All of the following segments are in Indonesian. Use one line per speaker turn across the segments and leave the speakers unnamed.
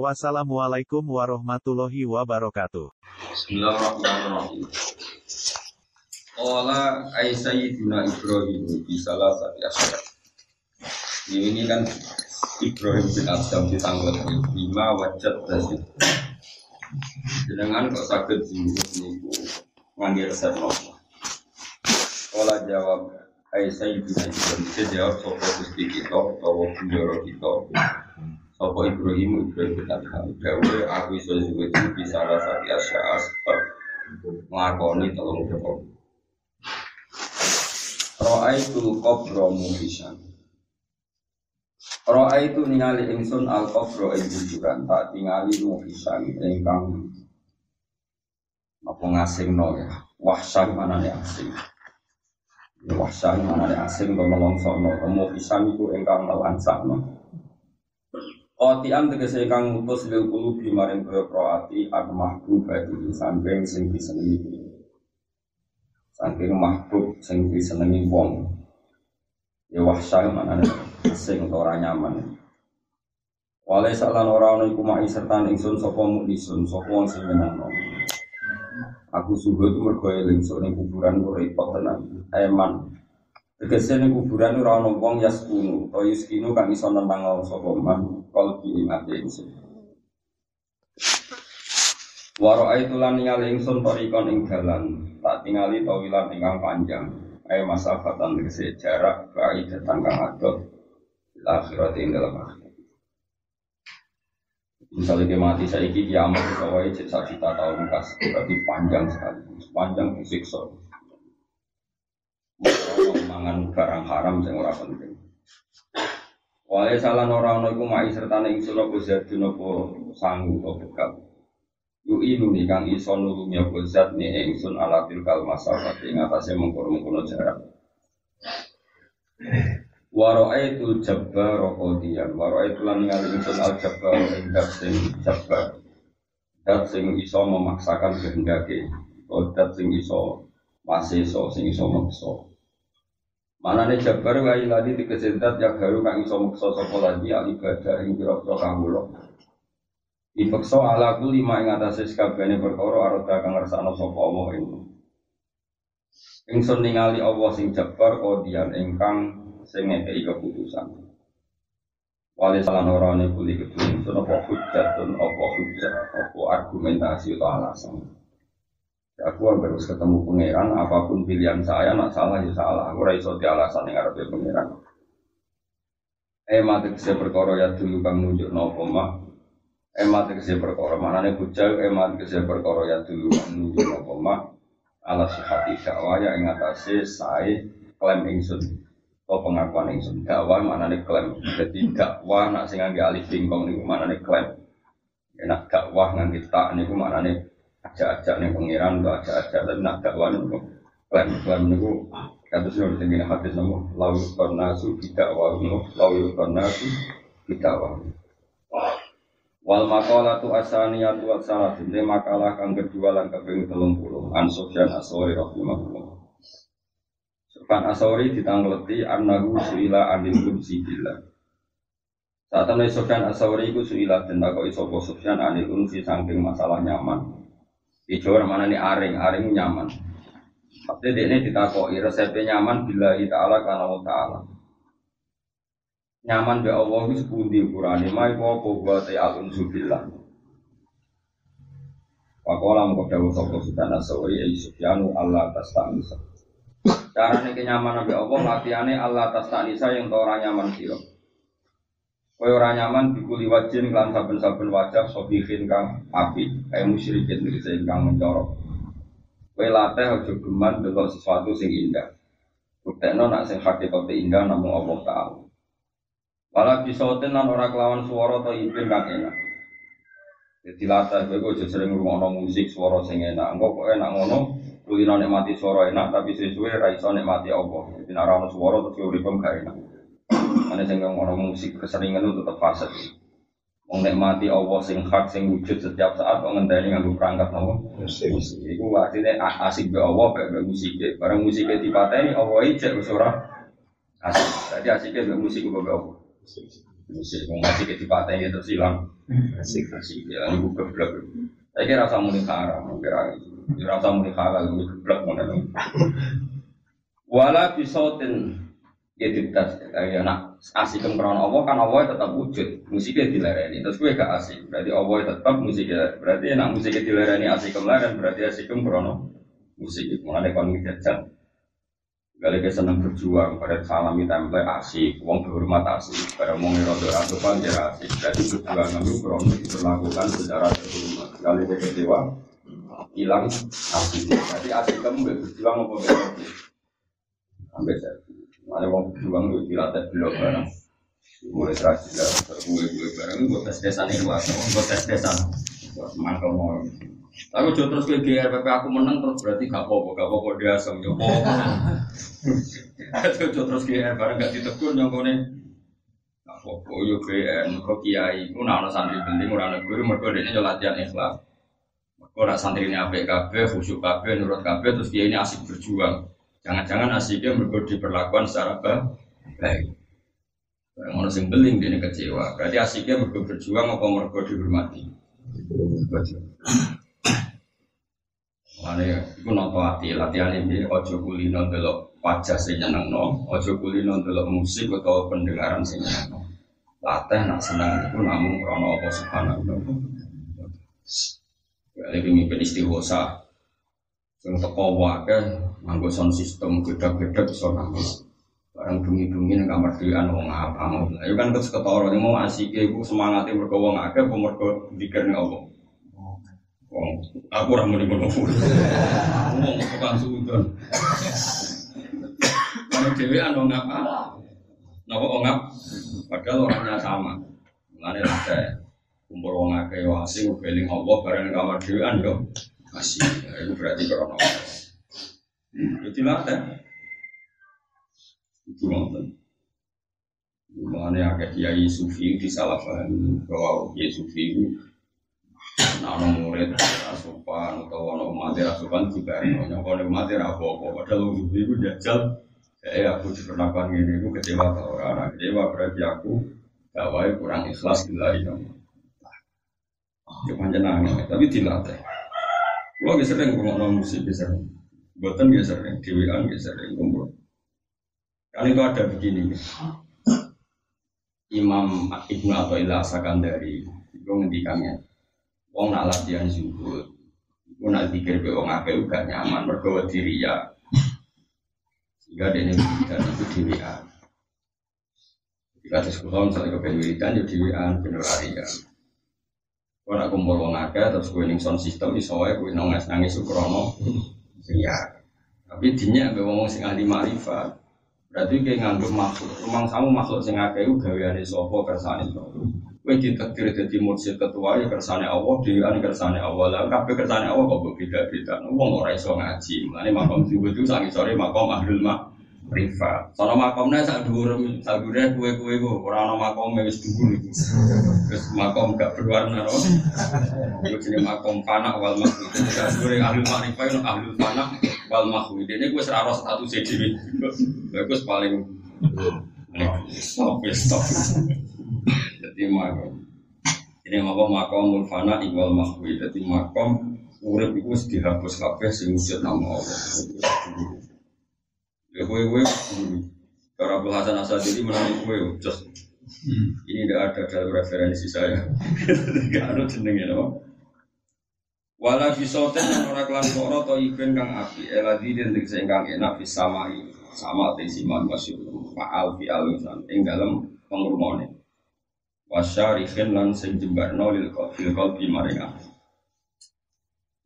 Wassalamualaikum warahmatullahi wabarakatuh.
Bismillahirrahmanirrahim. Ola ay sayyidina Ibrahim di salah satu asyara. Ini kan Ibrahim bin Adam di tanggal lima wajat tadi. Dengan kok sakit jiwa niku ngangge resep nopo. Ola jawab ay sayyidina Ibrahim jawab sopo gusti kita utawa kunjoro kita. Sopo Ibrahim Ibrahim bin Adam. Gawe aku iso juga di salah satu nglakoni telung perkara. Roa itu kobro muhisan. Roa itu ningali ingsun al kobro ing kuburan tak tingali muhisan ingkang apa ngasing no ya. Wahsan nih asing. Wahsan nih asing to melongsono. Itu ingkang melansakno. Kotian tegese ingkang ngutus lil kulubi maring proati ad mahbub bagi samping sing disenengi. Saking mahbub sing disenengi wong. Ya wahsya mana asing atau ora nyaman. Wale salan ora ana iku mai serta ingsun sapa muklisun sapa wong sing menangno Aku subuh itu mergo eling sok kuburan ku repot tenan. Eman. Tegese ning kuburan ora ana wong yaskunu to yuskinu kang iso nentang sapa man kalbi ing ati ingsun Waro itu lan ningali ingsun torikon ing dalan. Tak tingali tawilan ingkang panjang. Ayo masafatan tegese jarak baik datang kang bil akhirat ing dalam misalnya dia mati saiki kiamat kita wae cek sak tahun kas berarti panjang sekali. Panjang disiksa. Mangan barang haram sing ora penting Wale salah orang ono iku mai serta ning ingsun apa zadun apa sangu apa bekal. Yu inu nih kang iso nulungi apa zat nih ingsun ala tilkal masalah ing atase mengkono-mengkono jarak. Waro'ai tu jabbar rokodian Waro'ai tu lan ningali ingsun al jabbar ing dat sing jabbar. Dat sing iso memaksakan kehendake. Atau dat sing iso maseso sing iso maksa Mana nih jabbar wa iladi dikesentat yang baru kang iso maksa sapa lagi al ibadah ing pira-pira kawula Dipeksa ala kuli ma ing atase sakabehane perkara aroda kang ngersakno sapa Allah ing. Ingsun ningali Allah sing jabar kodian ingkang sing ngekeki keputusan. Wali salah norane kuli kedue ingsun apa hujjatun apa hujjat apa argumentasi atau alasan. Aku harus ketemu pangeran apa pun pilihan saya nak salah ya salah. Aku ora iso alasan yang arep pangeran. Eh mati kese perkara ya dulu kang nunjuk nopo mak emat tegese perkara manane bujal. Emat tegese perkara ya dulu menuju apa mak ala sihati dakwah ya ing atase sae klaim ingsun atau pengakuan ingsun. Dakwah manane klaim jadi dakwah nak sing ngangge alif bingkong niku manane klaim enak dakwah ngangge tak niku manane ajak-ajak ning pangeran atau ajak-ajak tapi nak dakwah niku klaim klaim niku kados nur sing hadis nomo lau kornasu tidak wa lau kornasu tidak wa Wal makalah tu asaniyatu wa salatun Ini makalah kang kedua lan kaping telung puluh An Sufyan Asori rahimahullah. Sufyan Asori ditangleti annahu suila anil unsi billah. Saat temen Sufyan Asori ku suila dan takoi sopo Sufyan anil unsi saking masalah nyaman Di Jawa mana ini aring, aring nyaman. Tapi ini ditakoi resepnya nyaman bila ta'ala karena Allah ta'ala. Nyaman be Allah itu sepundi ukurane mai wa ta alun subillah Wakola mengkau dawu sopo sudah nasawari ayi subyanu Allah atas tanisa Caranya kenyamanan be Allah latihannya Allah atas yang tau orang nyaman siro Kau orang nyaman dikuli wajin kelan saben-saben wajah sobihin kang api kayak musyrikin dari kang mencorok Kau latih ojo geman delok sesuatu sing indah Buktekno nak sing hakikate indah namun Allah Ta'ala Walau bisotin lan ora kelawan suara atau ibin kang enak. Jadi latah gue gue sering ngurungono musik suara sing enak. Enggak kok enak ngono. kulino nikmati suara enak tapi sesuai ra iso nikmati Allah. Jadi nek ora ono swara terus uripem gak enak. Ane sing ngono musik keseringan itu tetep fase. Wong nikmati Allah sing hak sing wujud setiap saat kok ngenteni nganggo perangkat apa? Musik. Iku artinya a- asik be Allah be musik. Bareng musik dipateni Allah ijek wis ora asik. Jadi asiknya be musik kok be Allah. Musik wong asik dipateni terus ilang. Asik asik ya iku geblek. Saya kira rasa muni haram, kira ya rasa muni halal, ini geblek ngono. Wala bisotin ya ditas ya nak asik krono Allah kan Allah tetap wujud. Musiknya dilereni. Terus gue gak asik berarti Allah tetap musiknya. Berarti nak musiknya dilereni. Asik kemarin berarti asik krono musik itu. Mengenai kon jajan Gale ke seneng berjuang pada salami tempe asik, wong berhormat asik, pada mau ngerodo asupan dia asik. Berarti perjuangan itu krono diperlakukan secara terhormat. Gale ke kecewa, hilang asik. Berarti asik kamu berjuang apa berjuang? Sampai saya ada wong berjuang itu dilatih belok barang. Mulai terakhir lah, gue gue barang itu buat tes desan itu lah, buat tes desan. Mangkel mau. Aku jauh terus ke GRPP aku menang terus berarti gak apa-apa, gak apa-apa dia asem yo. Aku jauh terus GR bareng gak ditegur nyongkone. Gak apa-apa yo GN, kok kiai, nak ana santri penting ora ana guru mergo dene yo latihan ikhlas. Mergo nak santri ini kabeh, khusyuk kabeh, nurut kabeh terus kiai ini asik berjuang. Jangan-jangan asiknya mergo diperlakukan secara ba- baik. Barang ono sing beling kecewa. Berarti asiknya mergo berjuang apa mergo dihormati? Mane iku noto ati latihan ini ojo kulino delok wajah sing nyenengno, ojo kulino delok musik utawa pendengaran sing. Latih nak seneng iku namung krana apa. Ya lagi mimpin istighosa. Sing teko wae nganggo sound system gede-gede iso nangis. Barang bengi-bengi ning kamar dhewean wong apa. Ya kan terus ketara mau asike iku semangate mergo wong akeh apa mergo dikir ning Allah. Wong aku ora muni ngono. Wong tukang sudon. Kalau dhewean wong apa? Napa wong? Padahal orangnya sama. Mulane ada kumpul wong akeh yo asing beling Allah bareng kamar dhewean yo asing. Ya, Itu berarti krono. Itu latih. Itu nonton. Mulane akeh kiai sufi disalahpahami bahwa kiai sufi itu ono murid asupan utawa ono mati asupan juga ono kalau mati apa apa padahal wong itu jajal. Eh aku diperlakukan gini aku kecewa tau orang kecewa. Berarti aku gawai kurang ikhlas gila itu ya panjenengan. Tapi dilatih. Kalau sering ngomong musik sering buatan gak sering dewan gak sering kumpul kan itu ada begini Imam Ibnu atau Ilah Sakandari itu ngendikannya Wong nak latihan zuhud, iku nak pikir be wong akeh gak nyaman mergo diri ya. Sehingga ini wiridan itu dirian. Jika ada sekolah misalnya kepengen wiridan ya dirian bener ya. Kau nak kumpul wong akeh terus gue ning sound system iso wae gue nangis nangis ukrono. Ya. Tapi dinya be wong sing ahli makrifat. Berarti kayak nganggep makhluk, rumang samu makhluk sing akeh gaweane sapa kersane sapa. Kowe ditakdir dadi mursyid ketua ya kersane Allah, dhewean kersane Allah. Lah kabeh kersane Allah kok beda-beda. Wong ora iso ngaji. Mulane makom subuh itu sangi sore makom ahlul makrifat. Sono makomnya sak dhuwur sak dhuwure kowe-kowe ku ora ana makom wis dhuwur iku. Terus makom gak berwarna no. Iku jenenge makom panak wal makhwi. Sak dhuwure ahlul makrifat ono ahlul panak wal makhwi. Dene kuwi wis ora status dhewe. Lha iku wis paling stop stop. Jadi makom. Ini makom makom mulfana ikwal mahwi. Jadi makom urip harus dihapus kabeh sing wujud nama Allah. Ya kue kue Cara Abdul Hasan Asadili menang kue just ini tidak ada dalam referensi saya. Tidak ada jenengnya no. Wala bisoten dan ora kelan koro to iben kang api. Eladi den tegese kang enak bis samai sama te siman masyhur faal fi al ing dalem pengurmane wasyarikhin lan sing jembarno lil fil qalbi maring.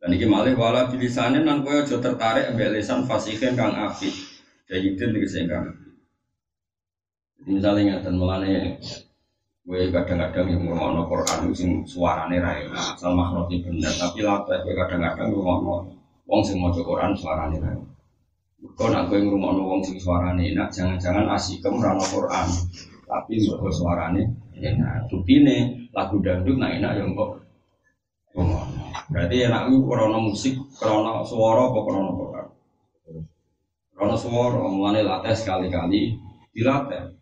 Dan iki malih wala bilisane nan kowe aja tertarik ambek lisan fasihin kang apik. Jahidin iki sing kang. Jadi misalnya ngeten mulane kowe kadang-kadang yang ngomongno Quran sing suarane ra asal makhrajé bener, tapi latih kowe kadang-kadang ngomongno wong sing maca Quran suarane ra. Kau nak kowe ngrungokno wong sing suarane enak, jangan-jangan asikem ra Quran. Tapi mergo suarane enak. Bukine lagu dangdut nak enak ya kok. Berarti enak itu krono musik, krono suara apa krono Quran? Krono suara, mulane latih sekali-kali dilatih.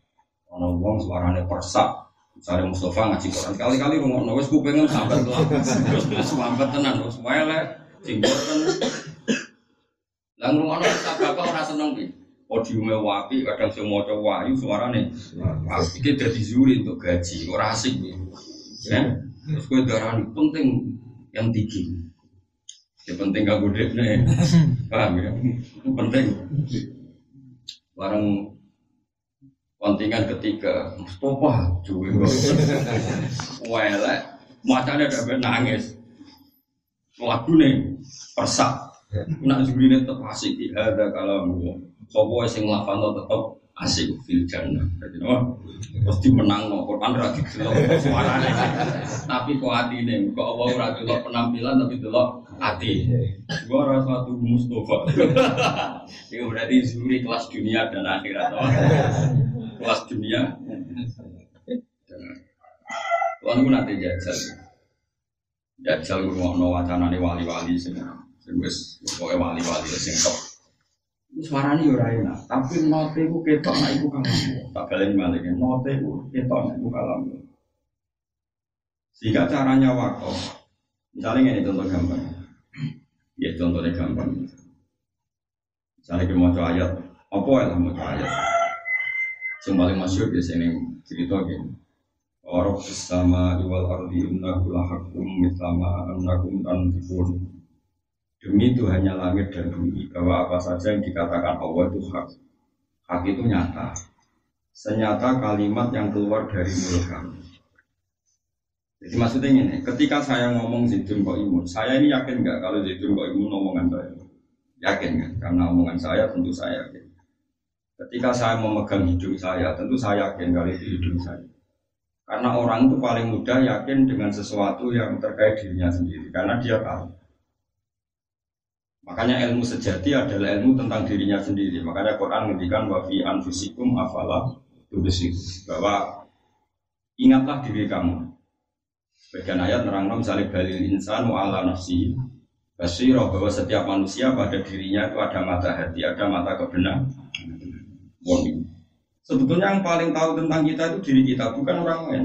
Ono wong suarane persak, misalnya Mustafa ngaji Quran kali-kali rungokno wis kupingem sampai telah. Wis sampai tenan wis wele sing boten. Lah ngrungokno tak bakal ora seneng ki. Podiume wapi, kadang sing maca wahyu suarane. Iki dadi zuri untuk gaji, ora asik ki. Ya. Terus kowe darani penting yang tinggi. Ya penting gak gede nih, paham ya? Itu penting. Barang Kontingan ketiga, Mustafa juga. Wele, macamnya ada nangis. Lagu nih, persak. Nak juri nih tetap asik. Ada kalau Sopo sing lafal tetap asik fil. Jadi no, pasti menang no. Quran suarane. Tapi kok atine, kok Allah ora delok penampilan tapi delok hati. Gua rasa satu Mustafa. Itu berarti zuri kelas dunia dan akhirat kelas dunia. Tuhan itu nanti jajal. Jajal gue mau wacana nih wali-wali sih. Wes pokoknya wali-wali sing top. Suaranya ora enak, tapi note ku ketok nak iku kalam. Tak balen balik, note ku ketok nak iku kalam. Sehingga caranya wakaf. Misalnya ini contoh gampang. Ya contohnya gampang. Misalnya kita mau ayat, apa ya mau ayat? Yang paling masyur di sini cerita gini. Orang bersama iwal ardi innahu lahakum mislama annakum tantifun. Demi itu hanya langit dan bumi bahwa apa saja yang dikatakan Allah itu hak. Hak itu nyata. Senyata kalimat yang keluar dari mulut kami. Jadi maksudnya ini, ketika saya ngomong Zidun kok imun, saya ini yakin nggak kalau Zidun kok imun omongan saya? Yakin kan? Karena omongan saya tentu saya yakin. Ketika saya memegang hidung saya, tentu saya yakin kali itu hidung saya. Karena orang itu paling mudah yakin dengan sesuatu yang terkait dirinya sendiri, karena dia tahu. Makanya ilmu sejati adalah ilmu tentang dirinya sendiri. Makanya Quran menghentikan wafi anfusikum afala tubisikum bahwa ingatlah diri kamu. Bagian ayat nerang misalnya balil insan ala nafsi Basiroh bahwa setiap manusia pada dirinya itu ada mata hati, ada mata kebenaran warning. Sebetulnya yang paling tahu tentang kita itu diri kita, bukan orang lain.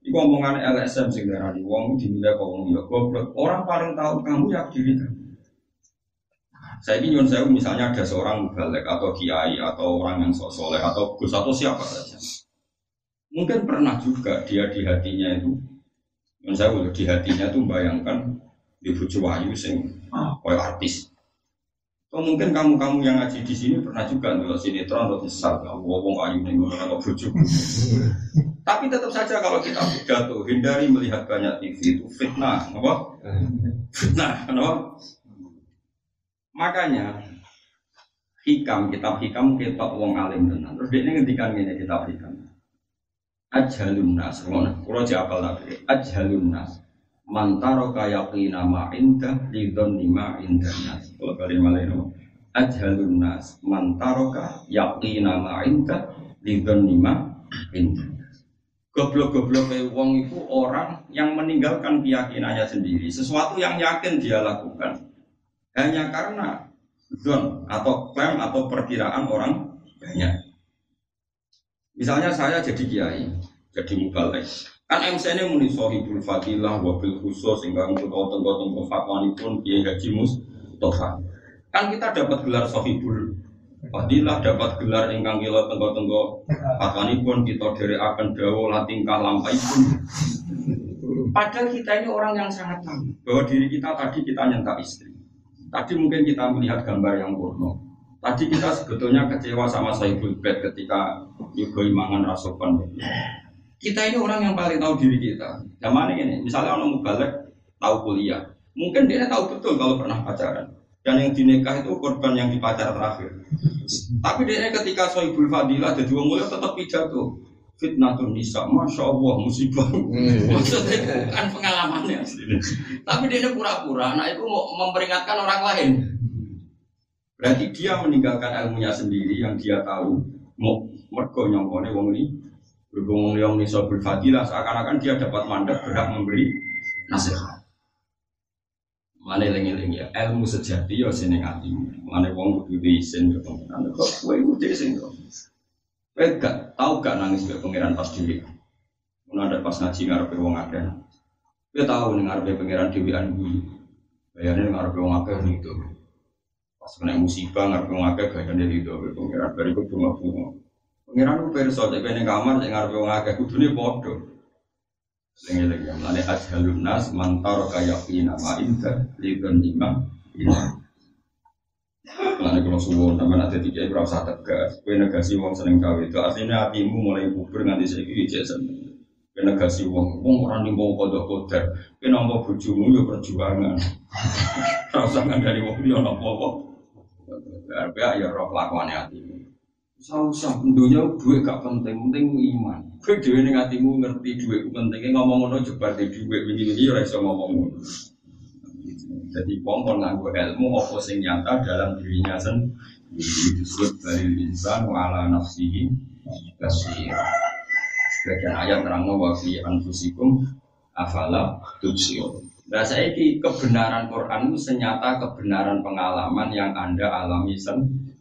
Ini omongan LSM sing darani wong dinilai kok wong ya goblok. Orang paling tahu kamu ya diri kamu. Saya ini nyuwun saya misalnya ada seorang mubalek atau kiai atau orang yang sok soleh atau gus atau siapa saja. Mungkin pernah juga dia di hatinya itu, nyuwun saya di hatinya itu bayangkan di bucu wahyu sing koyo artis. Atau mungkin kamu-kamu yang ngaji di sini pernah juga nonton sinetron atau besar, ya wong ayu nih atau bujuk. Tapi tetap saja kalau kita pidato, hindari melihat banyak TV itu fitnah, apa? Fitnah, kenapa? Makanya hikam, kitab hikam kita wong alim tenan. Terus dia ngendikan ini kitab hikam. Ajhalun nas, kalau jawab lagi, ajhalun nas. Mantaro kayakina ma indah lidon nima indah nas. Kalau kalian malah ini ajhalun nas. Mantaro kayakina ma indah lidon nima indah goblok-goblok wong itu orang yang meninggalkan keyakinannya sendiri. Sesuatu yang yakin dia lakukan. Hanya karena don atau klaim atau perkiraan orang banyak misalnya saya jadi kiai jadi mubalik Kan MC ini muni sohibul fadilah wabil khusus sehingga untuk kau tengko tengko fatwani pun dia gaji tofa. Kan kita dapat gelar sohibul fadilah, dapat gelar ingkang kilo tengko tengko fatwani pun kita dari akan dawo tingkah lampai pun. Padahal kita ini orang yang sangat tahu bahwa diri kita tadi kita nyentak istri. Tadi mungkin kita melihat gambar yang porno. Tadi kita sebetulnya kecewa sama Saiful Bed ketika Yugo Imangan Rasopan. Kita ini orang yang paling tahu diri kita. Zaman ini, misalnya orang mubalek tahu kuliah, mungkin dia tahu betul kalau pernah pacaran. Dan yang dinikah itu korban yang dipacar terakhir. Tapi dia ketika sohibul fadilah jadi wong mulia tetap pidato. Fitnatun nisa, masya Allah musibah. Hmm. Maksudnya bukan pengalamannya. Tapi dia pura-pura, nah itu mau memperingatkan orang lain. Berarti dia meninggalkan ilmunya sendiri yang dia tahu mau mergo nyongkone wong ini berhubung wong ini sobul fadilah seakan-akan dia dapat mandat berhak memberi nasihat. Mana lengi-lengi ya ilmu sejati ya sini atimu. Mana wong kudu diisin ke pengiran kok kowe kudu diisin kok. Kowe gak tahu gak nangis ke pengiran pas dhewe. Mun ada pas ngaji ngarepe wong akeh. Kowe tahu ning ngarepe pengiran dhewean. Bayane ning ngarepe wong akeh gitu. Kena musibah ngarep wong akeh gak ada itu pengiran bariku bunga-bunga. Pengiran ku perso cek kene kamar cek ngarep wong akeh kudune padha. Lengi-lengi mlane ajhalun nas mantar kaya pina ma inda lidon imam. Mlane kalau suwon sampe nanti tiga ora tegas. Kowe negasi wong seneng cawe itu aslinya hatimu mulai kubur nganti saiki iki seneng. Kowe negasi wong wong ora nimpo kodok kodar. Kowe nampa bojomu yo perjuangan. Ora usah ngandani wong liya napa-apa. RPA ya roh kelakuannya hatimu. Usah-usah, dunia duit gak penting, penting iman. Kue duit ini hatimu ngerti duit pentingnya ngomong ngono coba di duit ini ini ya iso ngomong ngono. Jadi pompon nganggo ilmu apa sing nyata dalam dirinya sendiri disebut dari insan wala nafsihi kasir. Sebagian ayat terang wa fi anfusikum afala tubsirun. Nah saya ini kebenaran Quran itu senyata kebenaran pengalaman yang anda alami sendiri.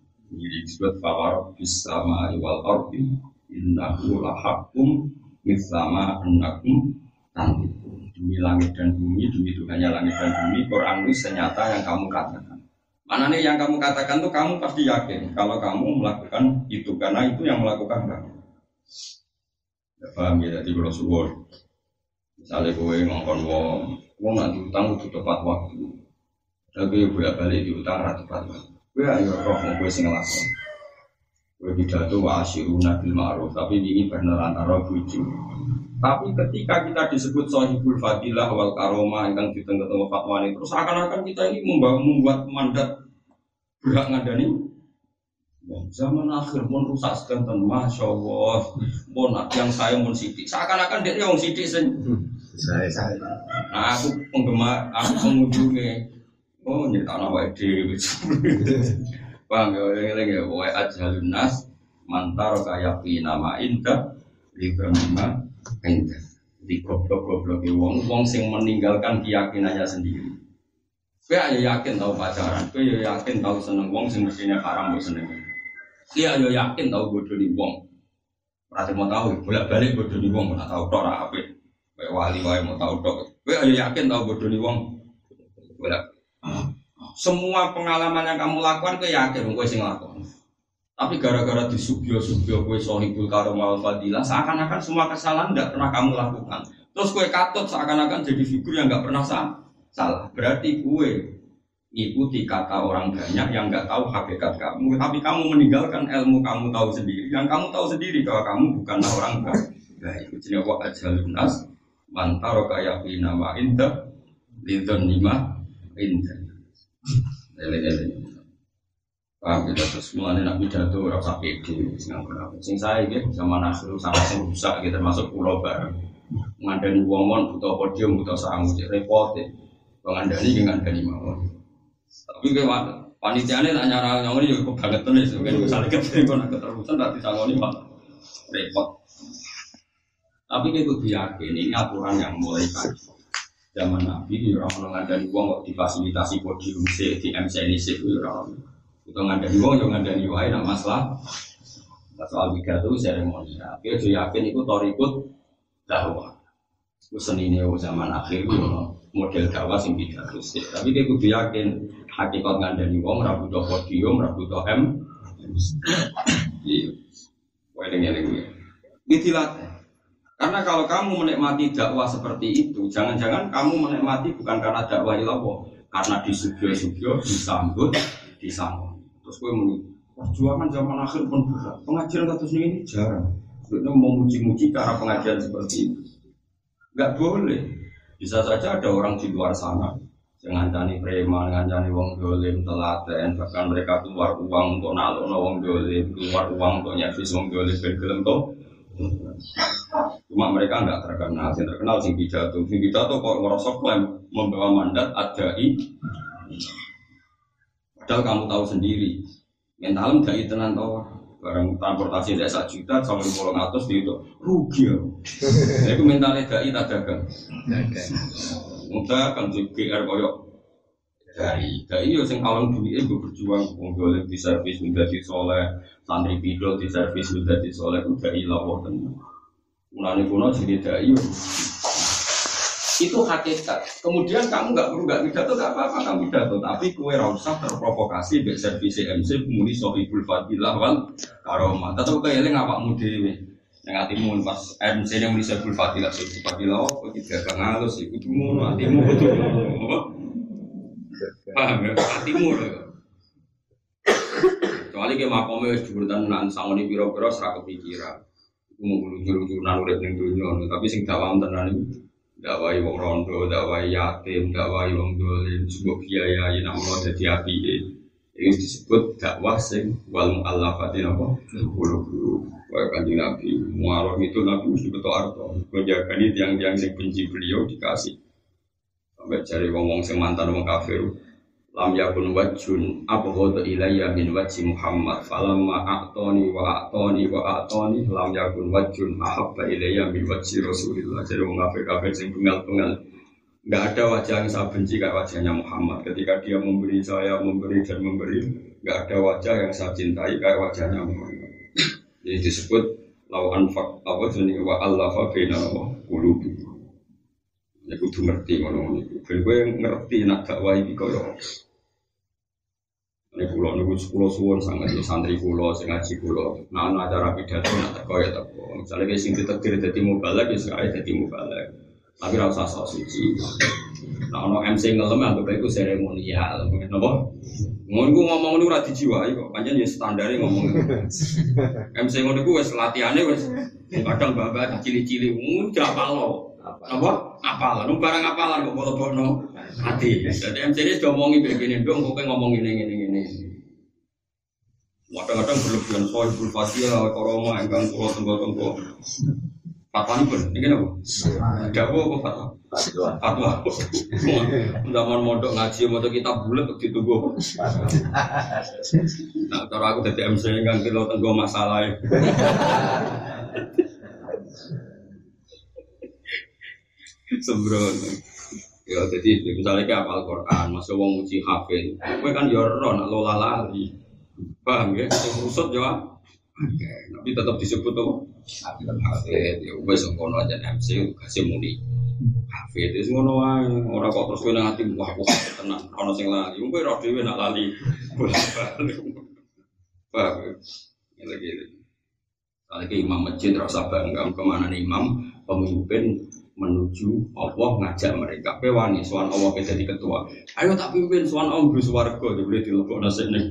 Disebut bahwa bisama wal ardi innahu lahakum mislama annakum tantikum demi langit dan bumi demi Tuhannya langit dan bumi Quran itu senyata yang kamu katakan. Mana nih yang kamu katakan tuh kamu pasti yakin. Kalau kamu melakukan itu karena itu yang melakukan kamu. Ya paham ya jadi Rasulullah misalnya gue ngongkon wong Wong nak diutang itu tepat waktu. Tapi bolak balik diutang rata tepat waktu. Gue ayo roh mau gue sing ngelakon. Gue pidato wa asyiruna bil ma'ruf. Tapi ini benar antara buju. Tapi ketika kita disebut sahibul fadilah wal karoma yang ketemu fatwa ini terus akan-akan kita ini membawa membuat mandat berhak ngadani zaman akhir pun rusak sekanten masya Allah pun yang saya pun sidik seakan-akan dia yang sidik sen
Saya saya.
Nah, aku penggemar, aku pengunjungnya. Oh, nyerita nama dewi. Bang, ya, lagi ya, wa ajhalun nas mantar kayak nama indah libramima indah. Di goblok-goblok wong, wong sing meninggalkan keyakinannya sendiri. Kowe ya yakin tau pacaran, kowe ya yakin tau seneng wong sing mestinya haram mbok seneng. Iya ya yakin tau bodoni wong. Berarti mau tahu, bolak-balik bodoni wong, ora tau tok ora apik. Kayak wali wae mau tahu dok. Gue ayo yakin tahu bodoh nih wong. Semua pengalaman yang kamu lakukan, gue yakin gue sing lakukan. Tapi gara-gara di subio-subio gue sohibul karomal fadilah, seakan-akan semua kesalahan tidak pernah kamu lakukan. Terus gue katut seakan-akan jadi figur yang nggak pernah salah. Salah. Berarti gue ikuti kata orang banyak yang nggak tahu hakikat kamu, tapi kamu meninggalkan ilmu kamu tahu sendiri. Yang kamu tahu sendiri bahwa kamu bukanlah orang baik. Baik, jadi wa ajalun nas mantaro kaya fi nama indah lidon lima indah lele-lele Paham kita terus mulai nak pidato rasa pede sing saya gitu sama nasru sama sing rusak gitu termasuk pulau bareng. Ngandani wong mon butuh podium butuh sangu repot ya ngandani ki ngandani mawon. Tapi kayak panitiane tak nyara nyongoni juga kebangetan ya sebagai misalnya kepengen nak keterusan nanti sangoni malah repot tapi kita kudu yakin ini aturan yang mulai kaji. Zaman Nabi di orang ngandani uang kok difasilitasi podium C di MC ini C itu orang. Itu ngandani uang yang ngandani wae nak masalah. Soal pidato seremonial. Kita juga yakin itu torikut dakwah. Itu seni zaman akhir itu model dakwah sing pidato. Tapi kita kudu yakin hakikat ngandani uang rabu podium, rabu M. Iya. Wah ini ini. Ini dilatih. Karena kalau kamu menikmati dakwah seperti itu, jangan-jangan kamu menikmati bukan karena dakwah ilallah, karena di studio-studio disambut, disambut. Terus gue muni, perjuangan zaman akhir pun berat. Pengajian kasus ini jarang. Itu memuji-muji cara pengajian seperti itu. Gak boleh. Bisa saja ada orang di luar sana yang ngancani preman, ngancani wong dolim, telaten, bahkan mereka keluar uang untuk naluk wong dolim, keluar uang untuk nyervis wong dolim, ben gelem Cuma mereka nggak terkenal, yang terkenal sing pidato, sing pidato kok ngerosok klaim membawa mandat adai. Padahal kamu tahu sendiri, mentalem gak itu nanti barang transportasi tidak satu juta sama lima puluh ratus itu rugi ya. Itu mentalnya gak itu dagang. Mudah kan GR koyok dari dari yo sing kalong duit gue berjuang wong golek di servis menjadi soleh santri pidol di servis menjadi soleh udah ilah tenan. Mulane kuno jadi dai itu hakikat. Kemudian kamu nggak perlu nggak pidato, nggak apa-apa kamu pidato, tapi kue rasa terprovokasi be servis MC muni sohibul fadilah wal karomah. Tetap kue eling apa mudewe. Yang hatimu pas MC yang muni sohibul fadilah sohibul fadilah, oh tidak akan halus, itu ngono hatimu betul. Paham ya? Hatimu. Kecuali ke makomnya wis jebretan nan sangoni pira-pira serak kepikiran. Iku nan urip ning dunya, tapi sing dakwah tenan iku dakwai wong rondo, dakwai yatim, dakwai wong dolim, sebuah biaya yang nak jadi api ini disebut dakwah sing wal mu'allafatin apa? Bulu bulu. Wah kanjeng Nabi, muarok itu Nabi mesti betul arto. Menjaga ini tiang-tiang sing benci beliau dikasih. Sampai cari wong-wong sing mantan wong kafir lam yakun wajun abghadu ilayya min wajhi Muhammad. Falamma a'tani wa a'tani wa a'tani lam yakun wajun ahabba ilayya min wajhi Rasulillah. Jadi wong kafir-kafir sing bengal-bengal Enggak ada wajah yang saya benci kayak wajahnya Muhammad. Ketika dia memberi saya memberi dan memberi enggak ada wajah yang saya cintai kayak wajahnya Muhammad. Jadi disebut lawan fak apa jenis wa Allah fa baina qulubi Ya kudu ngerti ngono niku. Ben kowe ngerti nak dakwah iki koyo ini pulau niku pulau suwon sangat ya santri pulau sing ngaji pulau. Nah ana acara pidato nak teko ya teko. Misalnya kayak sing ditekdir dadi mubalak ya sekali dadi mubalak. Tapi ora usah sok suci. Nah ono MC ngelem anggap iku seremonial. Napa? Ngono ku ngomong niku ora dijiwai kok. Pancen ya standare ngomong. MC ngono ku wis latihane wis kadang babak cili-cili ngono lo. Apa? Apalan. Barang apalan kok bono-bono hati. Jadi MC ini sudah ngomongi begini dong, kok ngomong ini ini ini. Kadang-kadang berlebihan soal bulfasia, koroma, engkang kulo tenggo tenggo. Fatwa ini pun, ini apa? Dawa apa fatwa? Fatwa. Zaman mondok ngaji, mondok kita bulat untuk ditunggu. Nah, kalau aku jadi MC ini kan kilo tenggo masalah. Sembrono. Ya jadi misalnya kayak apal Quran, masuk wong uji hafid, kowe kan yo ora nak lola lali. Paham ya? Sing rusut yo Oke, tapi tetap disebut apa? Hafid. Ya wis ngono aja MC kasih muni. Hafid itu ngono wae. Ora kok terus kowe nang ati wah wah tenan ono sing lali. Kowe ora dhewe nak lali. Paham ya? Lagi-lagi. Lagi imam masjid rasa bangga ke mana nih imam pemimpin menuju Allah ngajak mereka. Pewani suan Allah jadi ketua. Ayo tak pimpin suan Allah gus warga. Boleh dilebok nasi nih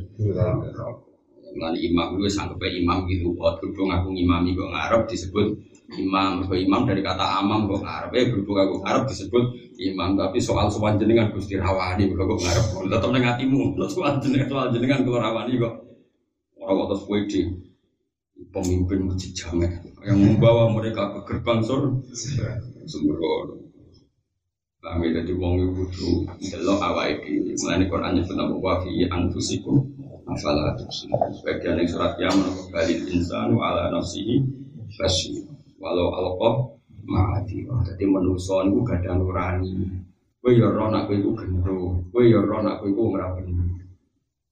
Lani imam gue sanggup imam gitu, oh berhubung aku imami gue ngarep disebut imam, gue imam dari kata amam gue ngarep, eh berhubung aku ngarep disebut imam, tapi soal soal jenengan gusti rawani gue gue ngarep, tetap nengatimu, soal jenengan soal jenengan gue rawani gue, orang kok terus pemimpin masjid jamek yang membawa mereka ke gerbang surga sembrono. Kami jadi wong ibu tuh delok awal ini. Mulane Quran nyebut nama wa fi anfusikum afala tubsirun. Sebagian yang surat Yaman balil insanu ala nafsihi basir. Walau alqah ma'ati. Jadi manusia itu gak ada nurani. Kowe ya ora nak kowe iku gendro. Kowe ya ora nak kowe iku ora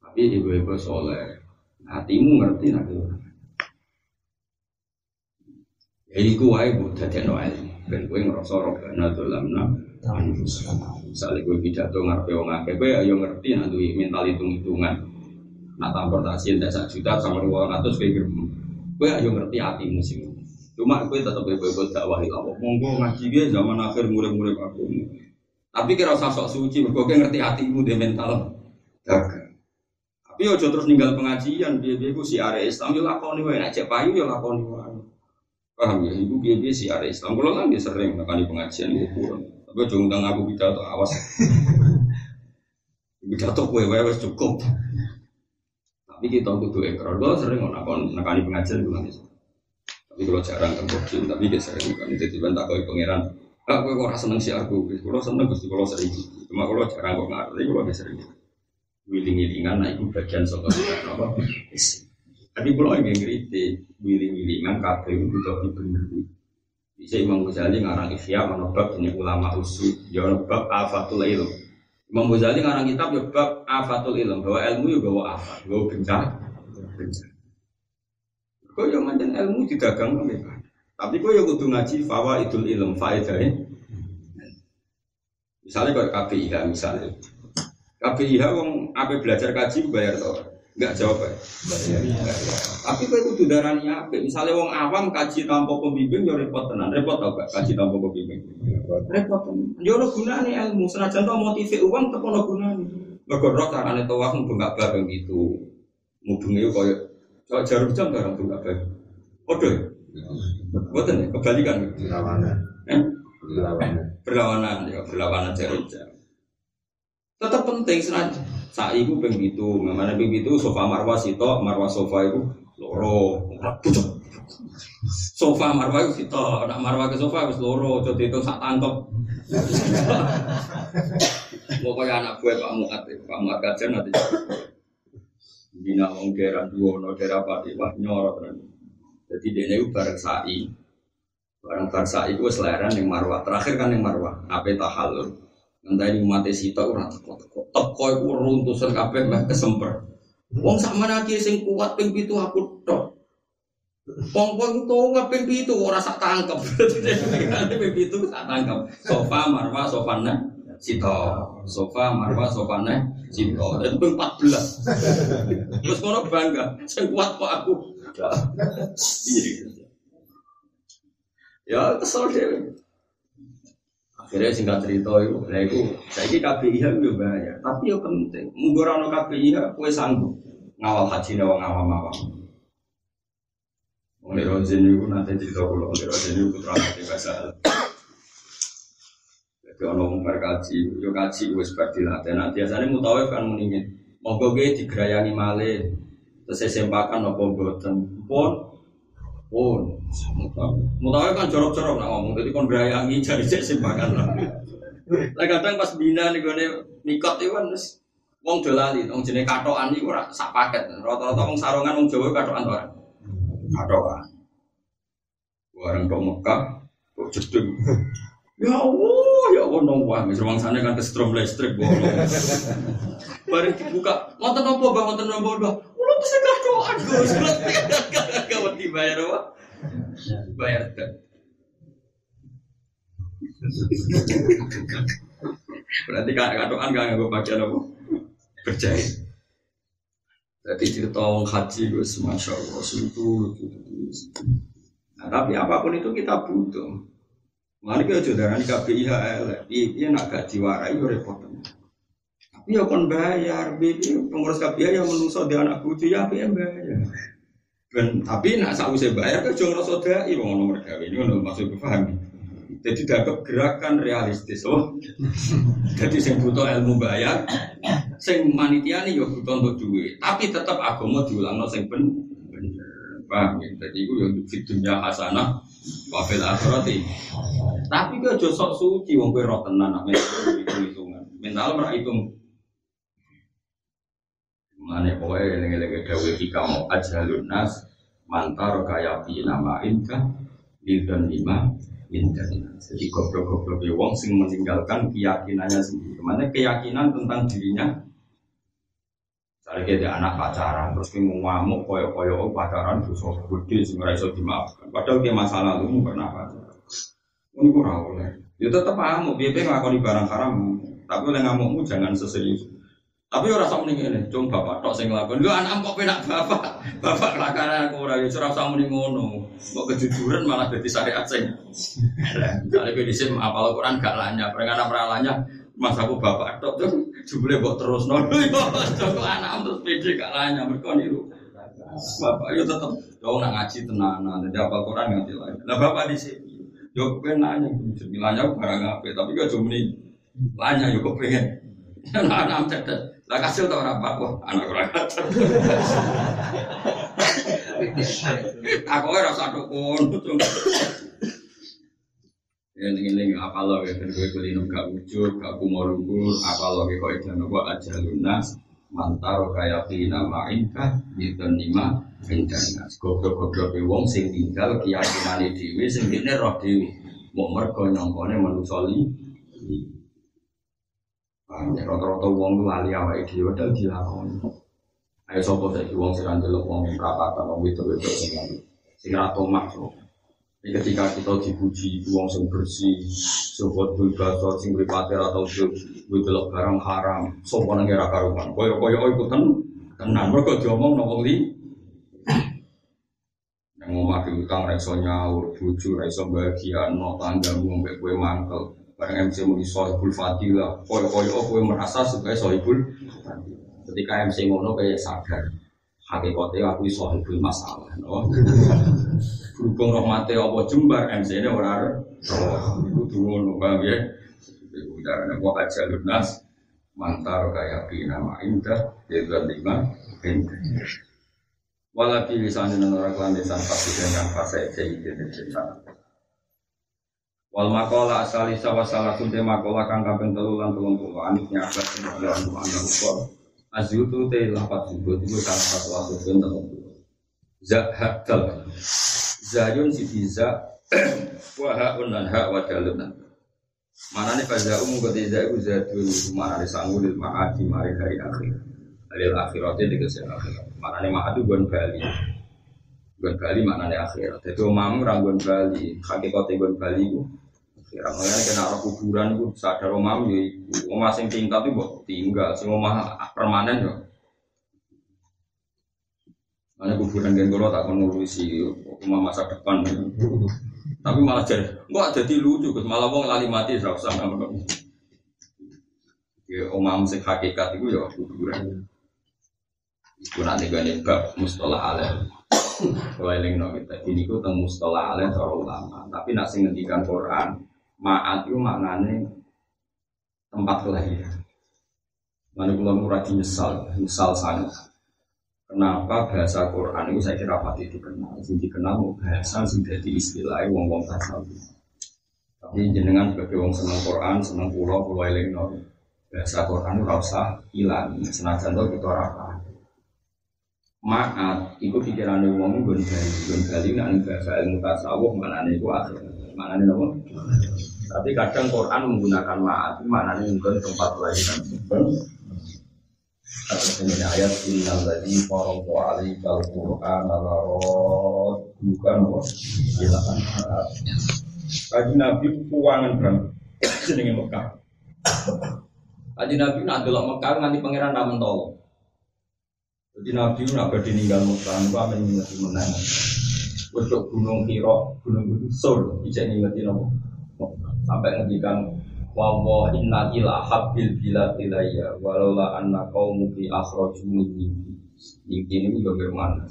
Tapi ibu-ibu soleh. Hatimu ngerti nak Ya iku wae mbok dadekno ilmu. Ben kowe ngrasa robbana dolamna Misalnya gue pidato ngarepe wong akeh, gue ayo ngerti duwe mental hitung-hitungan. Nak transportasi entek sak juta sama dua ratus gue gerem. Gue ayo ngerti hatimu sih. Cuma gue tetap bebo dakwah Allah. Monggo ngaji gue zaman akhir murid-murid aku. Tapi kira usah sok suci, gue ngerti hatimu dia mental. Tapi ojo terus ninggal pengajian, dia dia gue si area Islam yo lakoni wae, nek cek payu yo lakoni wae. Paham ya, ibu biaya biaya sih ada Islam. Kalau kan dia sering di pengajian itu kurang. Tapi jangan undang aku pidato awas. Pidato kue kue cukup. Tapi kita tuh ekor. Gue sering nakon nakani pengajian itu nanti. Tapi kalau jarang kan tapi dia sering. Jadi bantah kau pangeran. Gue kok seneng sih aku. Kalau seneng pasti kalau sering. Cuma kalau jarang kok ngerti, kalau sering. wiling-wilingan nah itu bagian saka apa tapi kalau yang kritik wiling-wilingan kabeh itu butuh dibeneri bisa Imam Ghazali ngarang Ihya menebak ini ulama usul ya menebak afatul ilm. Imam Ghazali ngarang kitab ya bab afatul ilm bahwa ilmu ya bawa afat bawa bencana bencana. Kau yang manjan ilmu didagang mereka tapi kau yang kudu ngaji fawa idul ilm faedahnya misalnya kalau KPIH misalnya. KPIH wong apa belajar kaji bayar tau? Enggak jawab ya. Tapi kowe kudu darani apik. Misalnya wong awam kaji tanpa pembimbing yo repot tenan. Repot tau gak kaji tanpa pembimbing? Repot. Yo ono gunane ilmu senajan to motive uang tetep ono gunane. Mergo roh carane tawaf mung gak bareng gitu. Mubenge koyo kok jarum jam bareng tuh gak bareng. Padha. Boten ya, kebalikan.
Berlawanan.
Eh?
Berlawanan.
Berlawanan ya, berlawanan jarum jam. Tetap penting senajan. Sa'i ku ping pitu, mana ping pitu sofa marwah sito, marwah sofa itu loro. Sofa marwah itu sito, nak marwah ke sofa wis loro, coba itu sak tangkep. Pokoknya anak gue Pak Muat, Pak Muat kajian nanti. Bina wong daerah dua, no daerah pati, wah nyorot kan. Jadi dia itu bareng sa'i, bareng bareng sa'i gue seleran yang marwah. Terakhir kan yang marwah, apa tahalul. Nanti umat sita ora teko teko. Iku runtusan kabeh mbah kesemper. Wong sak manake sing kuat ping pitu aku tok. Wong wong tuh ping pitu ora sak tangkep. Dadi ping pitu sak tangkep. Sofa marwa sofana sita. Sofa marwa sofana sita. Itu ping 14. Terus ngono bangga, sing kuat kok aku. Iya. Ya kesel dhewe. Akhirnya singkat cerita itu, nah itu saya ini KBIH itu bahaya, tapi ya penting. Mungkin orang KBIH, kue sanggup ngawal haji nawang awam awam. Oleh Rozin itu nanti cerita kalau oleh Rozin itu putra hati bahasa. Jadi orang mau berkaji, yo kaji wes berdilatih. Nah biasanya mutawif kan meningin, mau gue digerayani male, terus saya sempakan nopo boten pun pun mutawif kan jorok-jorok nak ngomong, jadi kon gerayangi jadi cek sempakan lah. Lah kadang pas bina nih gue mikot itu kan terus wong dolali, wong jenis katoan itu ora sak paket. Rata-rata wong sarungan wong Jawa katoan ora. Katoan. Bareng ke Mekah, kok jedeng. Ya Allah, ya Allah nong wah, ruang sana kan kesetrum listrik bolong. Bareng dibuka, nonton apa bang, nonton apa bang? Ulo tuh segera doa, gus, gak mau dibayar apa? Bayar. Berarti katoan gak nggak bagian apa? Berjahit. Jadi cerita orang haji gus, masya Allah, itu, Nah, tapi apa pun itu kita butuh. Mari kita jodohan KPIH elek, iya nak gak yo repot. Tapi ya kon bayar, bibi pengurus KPIH yang menungso di anak bucu ya tapi bayar. Dan tapi nak sausé bayar kan jangan rasa dai wong ono mergawe ini ono maksud paham. Jadi dapat gerakan realistis loh. Jadi sing butuh ilmu bayar, sing manitia nih yo butuh untuk duit. Tapi tetap agama diulang sing ben bener. Paham ya? Jadi itu yang di dunia hasanah, wafil akhirati. Tapi gue josok suci, wong gue roh tenan, nak hitung hitungan. Mental merah hitung. Mana pokoknya yang lagi dawe hikam aja lunas mantar kaya pi nama inka dan lima inka. Jadi goblok-goblok ya wong sing meninggalkan keyakinannya sendiri. Mana keyakinan tentang dirinya Misalnya kita anak pacaran, terus kita ngamuk koyo-koyo pacaran dosa gede sing ora iso dimaafkan. Padahal dia masa lalu pernah pacaran. Ini kurang oleh. Ya tetap ngamuk, dia pengen ngakoni barang haram. Tapi oleh ngamukmu jangan seserius. Tapi orang sama nih ini, cuma bapak tok sing ngelakuin. Lu anak kok penak bapak, bapak kelakuan aku orang ya curah sama nih ngono. Kok kejujuran malah jadi syariat sing. Misalnya gue disim apal Quran gak lanya, perengan peralanya Mas aku bapak tok tuh jebule terus nono yo coba anak terus pede gak lanya mereka niru. Bapak yo tetep yo nak ngaji tenanan, jadi apal Quran ngerti lah. Lah bapak di sini yo pengen nanya, nanya barang apa, tapi gak cuma nih lanya yo kok pengen. Anak-anak cerdas, lah kasih tau orang apa, anak kurang ajar. Aku rasa dukun. Ya ini apa lo ya kan gue kulino gak wujud, gak lumpur, apa lo kok itu nopo aja lunas, mantaro kaya pina ma'inka Yudhan lima Bintana Goblok-goblok wong sing tinggal keyakinane dhewe sing dene roh dhewe Mau mergo nyongkone manusa li Paham ya, rata-rata wong lali awake dhewe padahal dilakoni. Ayo sapa saiki wong sing ndelok wong prapatan wong wedok-wedok sing sing ra tomak jadi ketika kita dipuji uang yang bersih, sobat bulbaso, sing beripati atau delok barang haram, sopo nang kira karuman. Koyo koyo ikutan? Tenan. Mereka diomong nopo li. Yang mau mati utang reso nyaur, bucu reso bahagia, no tangga ngombe kue mantel. Barang MC mau sohibul fadilah, koyo koyo kue merasa sebagai sohibul. Ketika MC ngono kayak sadar, hakikatnya aku sohibul masalah. No? Berhubung rahmati apa jembar MC ini orang itu dulu paham ya. Udah gua aja lunas mantar kayak pina ma indah jadi lima indah. Walau lisan dan orang kelandesan pasti dengan fase jadi cerita. Wal makola asali sawa salah kunte makola kang kaping telu lan telung puluh aniknya abad sembilan puluh anda ukor. Azyutu te lapat jubut itu salah satu asusun telung puluh. Zahakal Zayun si biza wa haun dan ha wa dalun Mana nih pada umum ketika itu zatun mana nih sanggup di maati mari hari akhir. Hari akhiratnya di kesel akhirat. Mana nih maatu gon bali. Gon bali mana nih akhirat. Jadi umam ranggon bali. Hakikatnya gon bali itu. Kira mengenai kena arah kuburan itu sadar umam ya. Omah sing tingkat itu tinggal. Sing omah permanen ya. Mana kuburan dan kalau tak ngurusi rumah masa depan. Tapi malah jadi, gua jadi lucu, malah wong lali mati nama Ya omam sing hakikat itu ya kuburan. Itu nanti gue bab mustalah alim. Kalau yang kita ini gue tentang mustalah alim seorang ulama. Tapi nak sing ngendikan Quran, maat itu maknanya tempat kelahiran. Mana pulang murah nyesal, nyesal sangat. Kenapa bahasa Quran itu saya kira pasti dikenal, sing dikenal bahasa sing jadi istilah wong wong tasawuf. Tapi jenengan sebagai wong seneng Quran, seneng pulau pulau eling bahasa Quran ora usah hilang, senajan to kita ora Maat, itu pikiran wong bali, gun bali nak bahasa ilmu tasawuf mana nih itu akhir, mana nih nopo. Tapi kadang Quran menggunakan maat, mana nih mungkin tempat lain Atas ini ayat Innal ladhi faradu alaikal Qur'an Alarot Bukan Silakan Kaji Nabi keuangan berapa? Jenenge Mekah. Kaji Nabi nak delok Mekah nganti pangeran ra mentolo Jadi Nabi nak badhe ninggal Mekah niku amen ngingeti menang Untuk gunung Hiro, gunung Sur, ijek ngingeti nopo Sampai ngendikan wa inna ila habbil bila ilayya walaula anna qaumu fi akhraju min ini ini juga bermana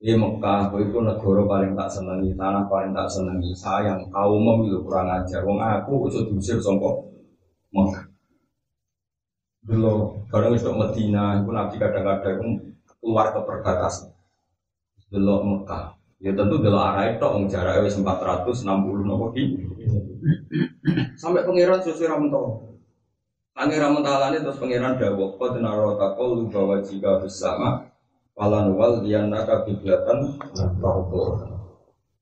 di Mekah, itu negara paling tak senangi, tanah paling tak senangi. Sayang, kaum itu kurang ajar. Wong aku usah diusir sompok Mekah. Dulu, barang itu Medina, itu nabi kadang-kadang keluar ke perbatasan. Dulu Mekah, ya tentu dulu arah itu, jaraknya 460 nopo Sampai pangeran sesuai ramentol. Pangeran mentalane terus pangeran dawuh qad narota lu bahwa jika bersama falan wal dianaka kiblatan rahul.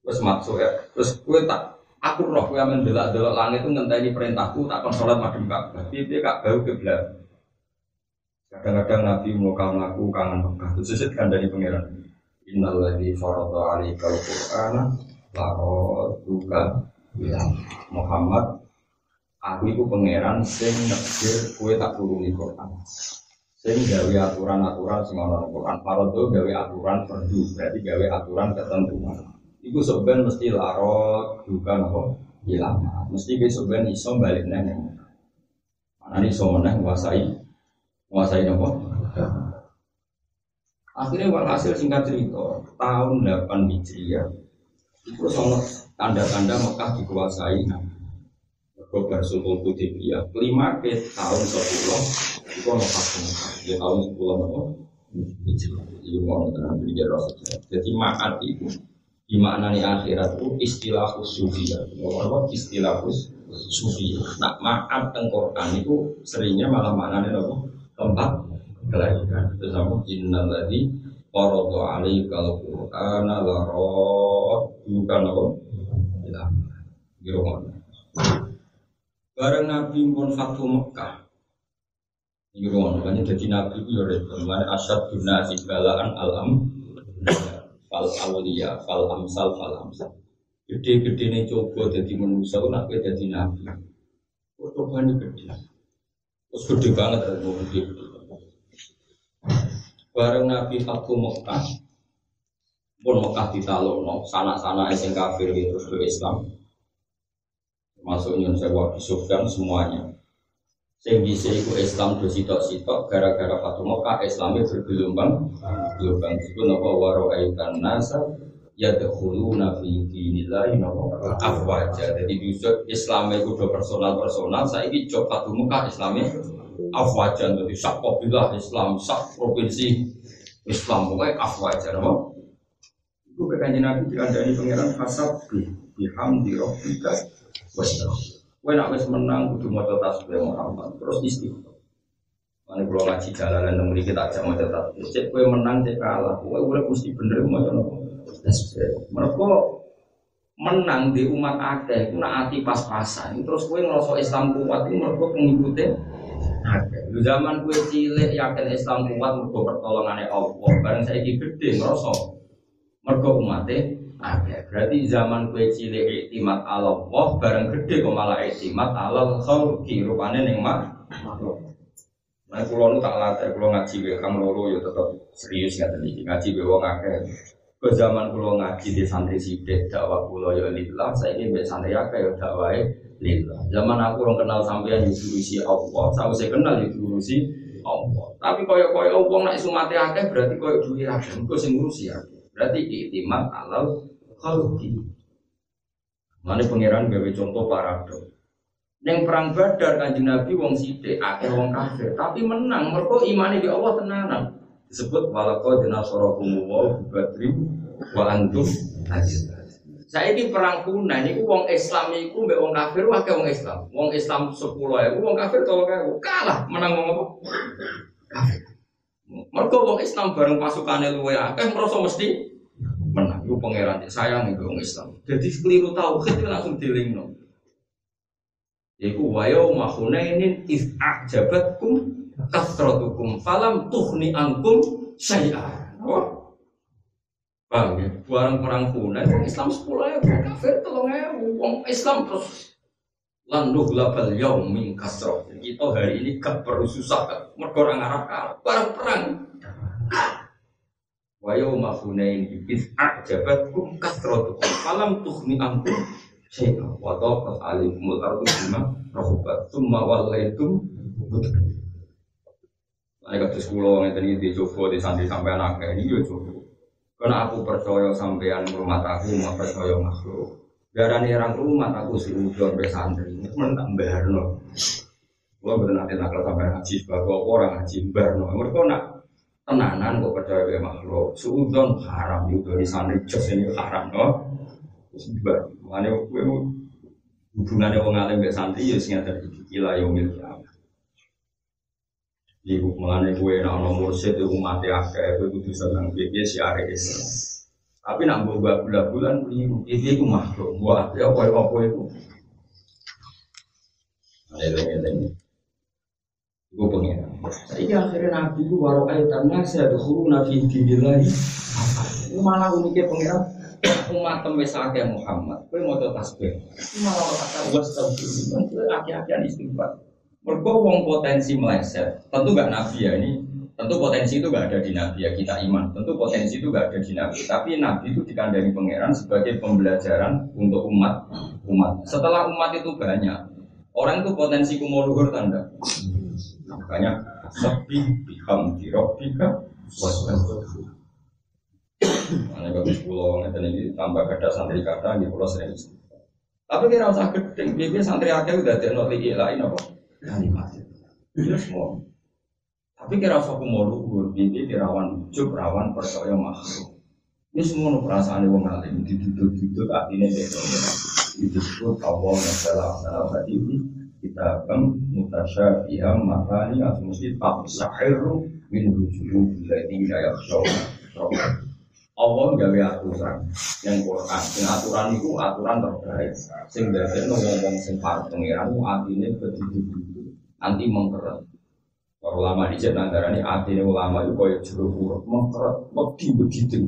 Terus maksud ya, terus gue tak aku roh gue amen delok-delok langit itu ngenteni perintahku tak kon salat madhep Ka'bah. Piye Kak bau kiblat. Kadang-kadang Nabi mau kamu aku kangen Mekah. Terus sesit dari pangeran. Innalladzi farada 'alaikal Qur'ana la Ya, Muhammad, aku itu pangeran sing nekir kue tak turuni Quran. Sing gawe aturan-aturan sing ana Quran. Parodo gawe aturan perdu, berarti gawe aturan ketentuan. Iku sebenarnya mesti larot bukan apa hilang. Mesti besok ben iso balik neng. Mana nih iso meneh menguasai menguasai apa? Akhirnya walhasil singkat cerita tahun 8 Hijriah itu sama tanda-tanda Mekah dikuasai. Gobar Sulhul Hudaybiyah. Kelima ke tahun sepuluh itu ono Mekah. Ya tahun sepuluh apa? Itu mau jadi maat itu di nih akhirat itu istilah sufia apa? Istilah sufia nah maat tengkoran itu seringnya malah maknanya apa? Tempat kelahiran. Terus kamu innal ladzi qarada 'alaikal qur'ana la bukan apa? Ya. Gitu Bareng Nabi pun Fatu Mekah. Ini ruang makanya jadi Nabi itu ya repot. Mana asyad dunasi balaan alam fal awliya fal amsal fal amsal. Gede-gede nih coba jadi manusia, nak jadi Nabi. Coba nih gede. Terus gede banget. Bareng Nabi Fatu Mekah, pun Mekah ditalono, sana-sana sing kafir itu ke Islam. Termasuk Nyun Sewa Sufyan semuanya. Sing bisa iku Islam do sitok-sitok gara-gara Fatu Mekah Islamnya bergelombang. Gelombang itu napa? Waro aitan nasa ya dahulu nafi dinillahi napa? Afwaja. Jadi bisa Islam itu do personal personal saya ini cok Fatu Mekah Islamnya afwaja jadi sak kabilah Islam sak provinsi Islam pokoknya afwaja napa itu kekanjeng Nabi dikandani pangeran hasab bihamdi rabbika wassalam Kue nak wis menang kudu maca tasbih Muhammad terus istighfar. Mane kula ngaji jalanan nang mriki tak jak maca tasbih. Cek kue menang cek kalah, kowe urip mesti bener maca tasbih. Mereka menang di umat akeh ku nak ati pas-pasan. Terus kue ngerasa Islam kuat ini mereka akeh. Lu zaman kue cilik yakin Islam kuat mereka pertolongannya Allah. Bareng saya gede ngerasa mereka umatnya Oke, Berarti zaman kue cilik iktimat Allah, bareng gede kok malah iktimat Allah khalqi rupane ning mak. Nah, kulo nu tak latih, kulo ngaji be kang loro ya tetep serius nggak tadi ngaji be wong akeh. Ke zaman kulo ngaji di santri sidik dakwah kulo ya lillah, saya ini santri akeh ya dakwahe lillah. Zaman aku orang kenal sampean di solusi Allah, saya kenal di solusi Allah. Tapi koyo-koyo wong nek sumate akeh berarti koyo duwe akeh, engko sing ngurusi akeh. Berarti itimat alal khalqi. Mana pangeran gawe contoh paradok. Yang perang Badar kanjeng Nabi wong sithik, akeh wong kafir, tapi menang mergo imane di Allah tenanan. Disebut walaqad nasarakum wa badri wa antum Saya ini perang kuna, ini wong Islam itu mbak wong kafir, wakil wong Islam. Wong Islam sepuluh ya, wong kafir tolong kalah, menang wong apa? Kafir. Mereka wong Islam bareng pasukannya luwe akeh merasa mesti menang. Itu pangeran sayang itu wong Islam. Jadi keliru tauhid itu langsung dilingno. Iku wayo mahunainin if ajabatkum kasratukum falam tuhni ankum syai'a. Oh. Paham ya? Barang perang Hunain, wong Islam sepuluh ya, kafir tolong ya, wong Islam terus landuh labal yaum min kasroh. Kita hari ini gak perlu susah, mergo orang Arab barang perang. Wa yauma hunain ibis ajabatkum kasratukum falam tukhni ankum syai'a wa taqat alaikumul ardu bima rahubat thumma wallaitum Ini kata sekolah yang tadi coba di santri sampai anak ini ya coba. Karena aku percaya sampean rumah aku, mau percaya makhluk. Darah orang rumah aku udah sampai santri, itu tak berno. Gua benar nanti nakal sampai haji, bahwa orang haji berno. Mereka nak tenanan kok percaya ke makhluk. Suudon haram itu di santri jos ini haram, no. Ber, mana gue hubungannya orang alim be santri ya sing ada kila yang milik Ibu mengenai kue nak nomor set itu mati akeh itu kudu seneng piye siare Islam. Tapi nak mbok bulan-bulan keliru. Iki ku makhluk. Buat ya apa apa itu. Eleng-eleng. Iku pengen. Saiki akhirnya Nabi ku waro aitan nasi ada huru Nabi dinilai. Ini malah uniknya pengiran umat tembe akeh Muhammad. Kowe maca tasbih. Malah kata was tau. Kowe akeh-akehan istighfar. Mereka wong potensi meleset, tentu gak nabi ya ini. Tentu potensi itu gak ada di nabi ya kita iman. Tentu potensi itu gak ada di nabi. Tapi nabi itu dikandani pangeran sebagai pembelajaran untuk umat umat. Setelah umat itu banyak, orang itu potensi kumuluhur tanda. Makanya sepi biham dirobika wasbatu. Mana bagus pulau ngeten ini tambah kada santri kata di pulau sering Tapi kira usah gedeng, biasanya santri akeh udah ada noti lain apa? Kalimat itu semua tapi kira mau luhur ini kirawan ujub rawan percaya makhluk. Ini semua perasaan yang mengalir di duduk duduk artinya itu itu disebut Allah masalah masalah hati ini kita kan mutasyabihan makani atau mesti tak sahiru min wujuhil ladina yakhshawna Allah gawe aturan yang Quran, yang aturan itu aturan terbaik. Sing no ngomong sing parek pengiran atine bedidik anti mengkeret. Para ulama di sini antara ini artinya ulama itu kaya jeruk purut mengkeret, wedi begitu.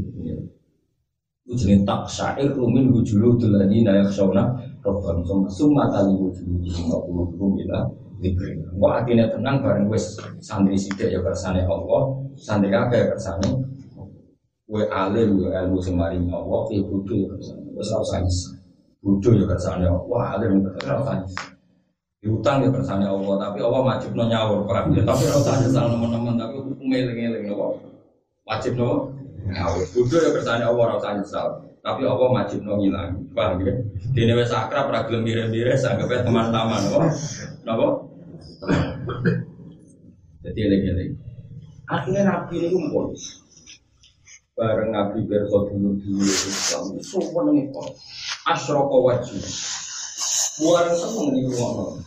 Itu jenis tak syair rumin wujulu tulani nayak sauna robbam summa summa tali wujulu summa puluh rumila dikri. Wah artinya tenang bareng wes santri sidik ya kersane Allah, santri kakek kersane Kue alim yo ilmu semari Allah, kue bodoh ya kersane. Wes ora usah ya kersane Allah, alim ora usah Diutang ya kersane Allah, tapi Allah wajib no nyawur perang ya. Tapi ora usah nyesal teman-teman, tapi hukumnya eling-eling nopo. Wajib no nyawur. Bodoh ya kersane Allah ora usah nyesal. Tapi Allah wajib no ngilang. Paham ya? Dene wis akrab ora gelem mire-mire sanggepe teman-teman nopo. Nopo? Jadi eling-eling. Akhirnya Nabi ini kumpul. Bareng Nabi berso dulu dulu Islam. Semua nengi kok. Asroko wajib. Bukan seneng nih ruang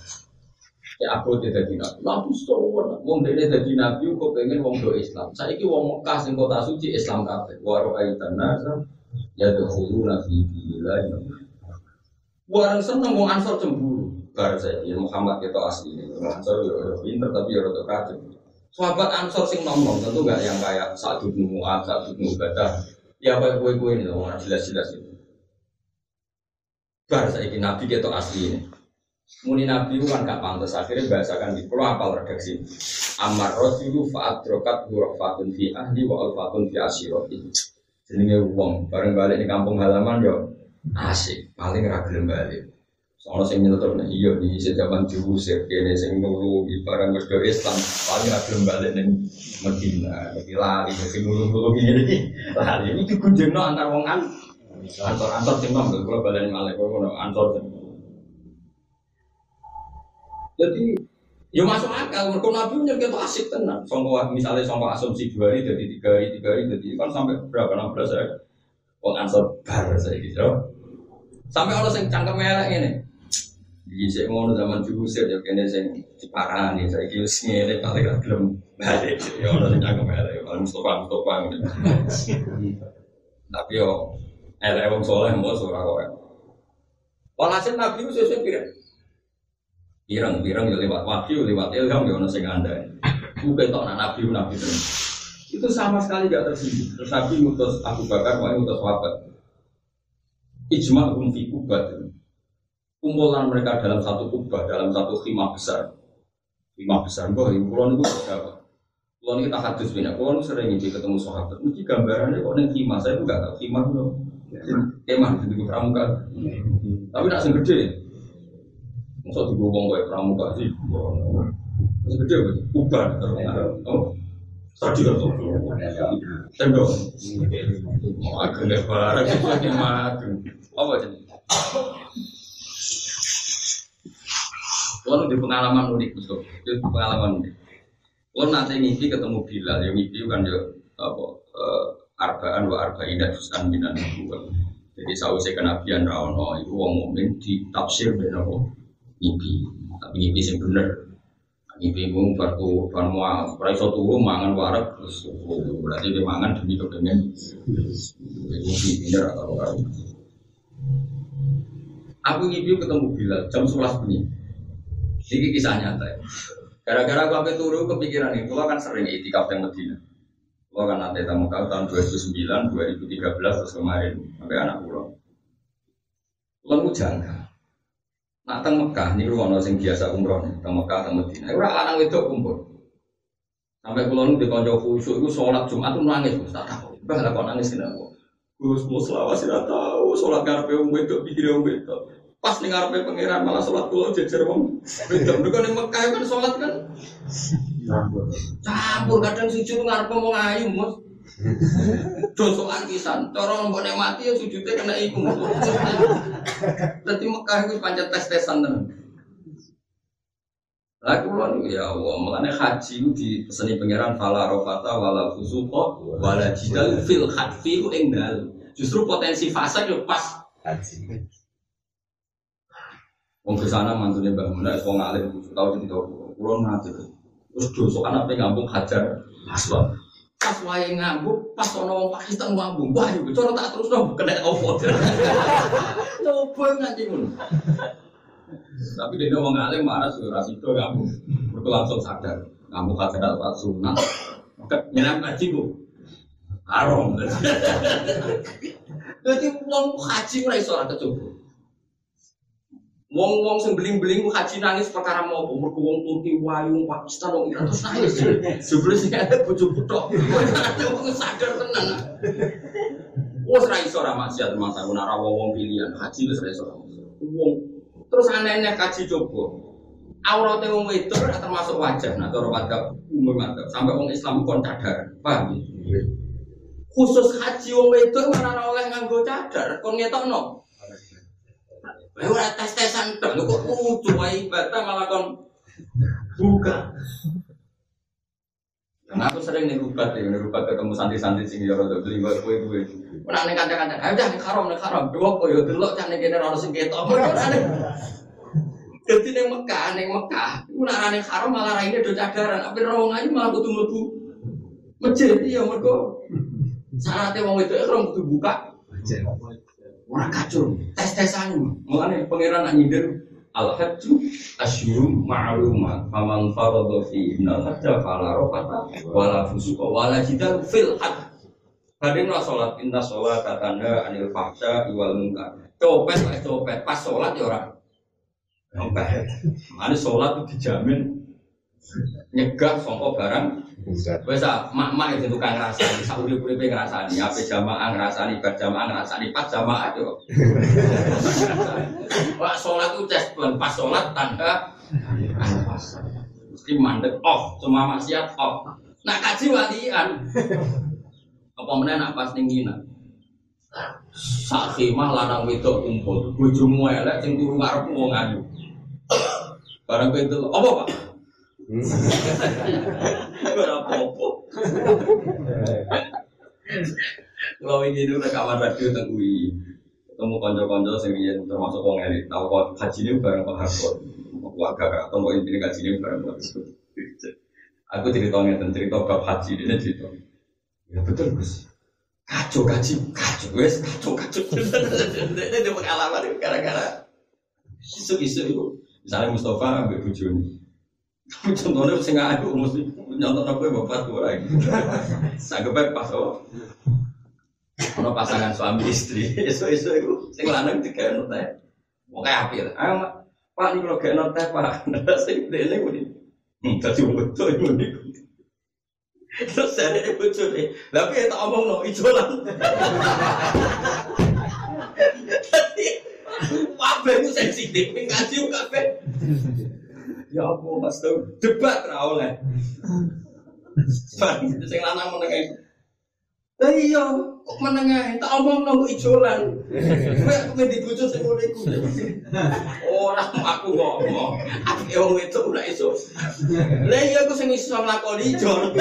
Ya aku tidak jadi nabi. Nabi sowan. Wong dene jadi nabi kok pengen wong do Islam. Saiki wong Mekah sing kota suci Islam kabeh. Wa ra'aitan nasa yadkhuluna fi dinillah. Bukan seneng wong Ansor cemburu. Bar saya Muhammad itu asli ini. Ansor yo pinter tapi yo rada kacau. Sahabat Ansor sing nom tentu gak yang kayak satu Mu'ad, satu bin Ubadah. Ya apa kue-kue ini, orang jelas-jelas itu. Bar saya Nabi itu asli ini. Muni Nabi itu kan gak pantas akhirnya bahasakan di pulau apal redaksi. Amar Rasulu faat rokat fatun fi ahli wa fatun fi asiroti. Jenenge wong bareng balik di kampung halaman yo asik paling ragil balik. Soalnya sing nyelutur nih iya di zaman diusir kene sing nulu di barang wis Islam paling ragil balik ning Medina. Iki lali sing nulu-nulu ini lali. Iki kunjungno antar wong an Antor antor sing nom kalau balen malek ngono antor. Jadi ya masuk akal mereka nabi nyerke itu asik tenan. Songko misalnya songko asumsi dua hari jadi tiga hari tiga hari jadi kan sampai berapa enam belas ya. Wong ansor bar saya gitu. Sampai orang sing cangkem elek ini. Jadi saya mau zaman dulu saya ya kene sing diparani saya kira ngene paling gak gelem balik. Ya orang sing cangkem elek, paling Mustafa Mustafa. Tapi yo elek wong soleh mau ora kok. Walhasil Nabi itu sesuai pirang. Pirang, pirang ya lewat wahyu, lewat ilham ya ono sing anda. Bukan tok Nabi Nabi terus. Itu sama sekali gak tersinggung. Terus Nabi mutus Abu Bakar, mau mutus Wabat. Ijma hum fi kubat. Kumpulan mereka dalam satu kubah, dalam satu khimah besar. Khimah besar, kok ini kulon itu berapa? Kulon kita hadis banyak, kulon sering ini ketemu sahabat. Mesti gambarannya kok neng khimah, saya juga tahu khimah itu Emang di pramuka. Tapi nak sing gede. Masa di wong kayak pramuka sih. Sing gede apa? Uban Oh. Tadi kan. Tembok. Oh, agak lebar, agak mati. Apa jadi? Kalau di pengalaman unik, betul. Di pengalaman unik. Kalau nanti ngisi ketemu Bilal, yang ngisi kan ya apa? arbaan wa arba'in juz'an minan nubuwah. Jadi sausé kenabian ra ono iku wong mukmin ditafsir ben apa? Mimpi. Tapi mimpi sing bener. Mimpi mung farku fan mual, ora iso turu mangan warak terus berarti dia mangan demi kepengen. Mimpi bener atau ora. Aku ngimpi ketemu Bilal jam 11 bengi. Ini kisah nyata ya. Gara-gara aku sampai turu kepikiran itu, aku kan sering itikaf yang Medina. Kalau kan nanti tamu kau tahun 2009, 2013 terus kemarin sampai anak pulau. Lalu jangka. Nak teng Mekah nih rumah sing biasa umroh nih, teng Mekah teng Medina. Ora lanang itu kumpul. Sampai pulau di konco khusyuk itu sholat Jumat tuh nangis, Gus. Tak tahu. Bahkan kok nangis kenapa? Gus mau selawas tidak tahu. Sholat karpe um wedok pikir um wedok. Pas nih ngarepe pangeran malah sholat pulau jejer wong. Wedok mereka nih Mekah kan sholat kan. Campur kadang sujud ngarep ngomong ayu, Mus. Dosa lakisan, cara mbok nek mati ya sujudnya kena iku. Dadi Mekah iku pancet tes-tesan tenan. Lah kula niku ya Allah, mulane haji ku dipeseni pangeran fala rafata wala fusuqa wala jidal fil hadfi ku ing Justru potensi fase yo pas haji. Wong ke sana mantunya Mbah Mun, wong alim tahu jadi tahu. Kulon nanti terus dosa anak ngambung hajar aswad. Pas wae ngambung, pas ono wong Pakistan ngambung, wah iku cara tak terus dong kena opo. Coba nanti ngono. Tapi dia ngomong alim marah sudah itu ngambung. Mereka langsung sadar, ngambung hajar aswad sunat. Nyelam ngaji bu, haram. Jadi wong haji ora iso ora kecoba. Wong-wong sing beling-beling haji nangis perkara mau? Mergo wong Turki, wayu, Pakistan, wong Iran terus nangis. Sebelum sing ada bojo putok. Wong sadar tenan. Wes ra iso ra maksiat masa ora ra wong pilihan. Haji wis ra iso. Wong terus anehnya haji coba. Aurate wong wedok ora termasuk wajah, nah cara madzhab umum madzhab. Sampai wong Islam kon cadar. Paham? Khusus haji wong wedok ora oleh nganggo cadar, kon ngetokno. Lah ora tes-tesan tok. Kok kudu wae ibadah malah kon buka. Karena aku sering nih rubat ya, nih rubat ketemu santri-santri sing yo rada beli buat kue kue. Mana nih kanca-kanca, ayo dah nih haram nih haram, dua kok yo delok cah nih kene ora sing ketok. Jadi nih Mekah, nih Mekah, itu nara nih haram malah raine do cadaran, tapi rawang aja malah kudu mlebu masjid. Iya mergo. Syaratnya wong itu orang kudu buka Orang kacau, tes-tesan. Mulane pangeran nak nyindir al hajju asyurum ma'lumat faman faradha fi innal hajja fala rafata wala fusuqa wala jidal fil hajj. Kadang lah sholat inna sholat katanda anil fahsya iwal munkar. Copet lah copet, pas sholat ya orang. Copet. Mana sholat itu dijamin nyegah songkok barang Wes mak-mak itu tukang ngrasani, sak urip-uripe ngrasani, ape jamaah ngrasani, bar jamaah ngrasani, pas jamaah yo. Wah salat itu tes pas salat tanda mesti mandek off, semua maksiat off. Nak kaji walian. Apa meneh nak pas ning ngina. Sak khimah lanang wedok kumpul, bojomu elek sing turu ngarep wong. Barang kowe apa, Pak? Ora apa-apa. Kalau ini dulu kamar radio tentang UI, ketemu konco-konco riyen termasuk wong elit, tahu kok haji ini bareng Pak Harkot, keluarga atau mau ini haji ini bareng Pak Aku ceritanya tentang cerita bab haji ini cerita. Ya betul Gus. Kacau kaji, kacau wes kacau kacau. Ini dia pengalaman gara-gara isu-isu itu. Misalnya Mustafa ambil bujuni, Contohnya sing aku mesti nyontok aku bapak tua lagi. Sanggupnya pas oh. Ono pasangan suami istri, isu-isu itu sing lanang tiga teh. Mau kayak apa ya? Ayo Pak ini kalau kayak teh Pak, nada sing dene kuwi. Hmm, tadi betul ini. Terus saya ini bocor nih, tapi ya tak omong no ijolan. Tadi, apa itu sensitif, ngaji kafe. Ya apa mas tuh debat ra oleh. Sing lanang menengah. Lah iya, kok menengah tak omong nang ijolan. Kowe aku men dibujuk sing ngene iku. Ora aku ngomong. Aku wong itu ora iso. Lah iya aku sing iso nglakoni ijol.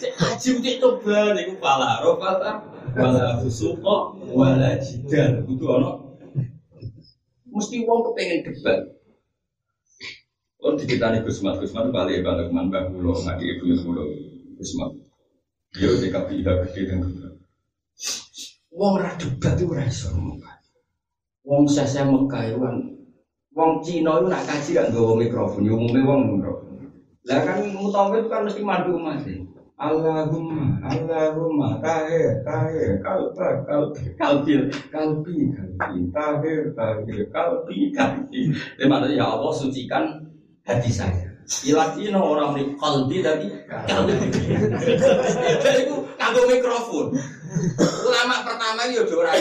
Cek haji utik coba niku pala rofata wala fusuqa wala jidal. Kudu ana mesti wong kepengen debat. Oh diceritani Gus Mat, Gus Mat balik balik man Mbah Kulo ngaji ibu Kulo Gus Mat. Dia udah kapi ida gede dan. Wong ra debat itu ora iso Wong sese kan Wong Cina itu nak kaji gak nggawa mikrofon, ya umumnya wong ngono. Lah kan mutawa itu kan mesti mandu masih. Allahumma, Allahumma, tahir, tahir, kalba, kalbi, kalbi, kalbi, kalbi, tahir, tahir, kalbi, kalbi. Maknanya ya Allah sucikan hati saya. Ilatino orang di kalbi tadi, kalbi. Jadi itu kagum mikrofon. Ulama pertama itu udah orang,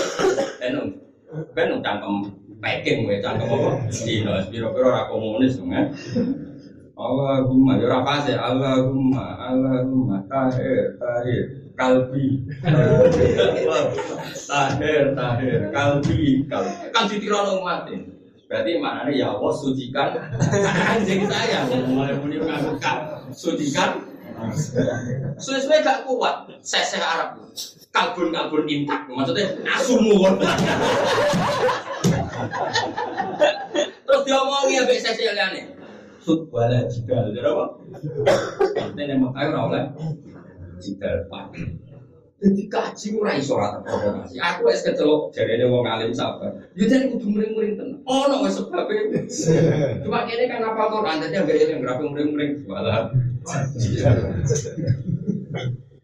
enung, enung cangkem Peking, cangkem apa? Cina, biro-biro rakomunis, kan? Allahumma ya ora ya. Allahumma Allahumma tahir tahir kalbi. Tahir tahir kalbi kalbi. Kan ditirono umat berarti maknanya ya Allah sucikan. Anjing saya mulai muni ngaku sucikan. Sesuai gak kuat. Seseh Arab. Kalbun kalbun intak. Maksudnya asumu terus dia mau ya sesi liane sud wala jidal jadi apa? Ini yang makai ora oleh jidal pak. Jadi kaji ora iso ora provokasi aku wis kecelok jarene wong alim sabar ya jadi kudu mring-mring tenan. Ono wis sebab cuma kene kan apa Quran dadi enggak yang grape mring-mring. Wala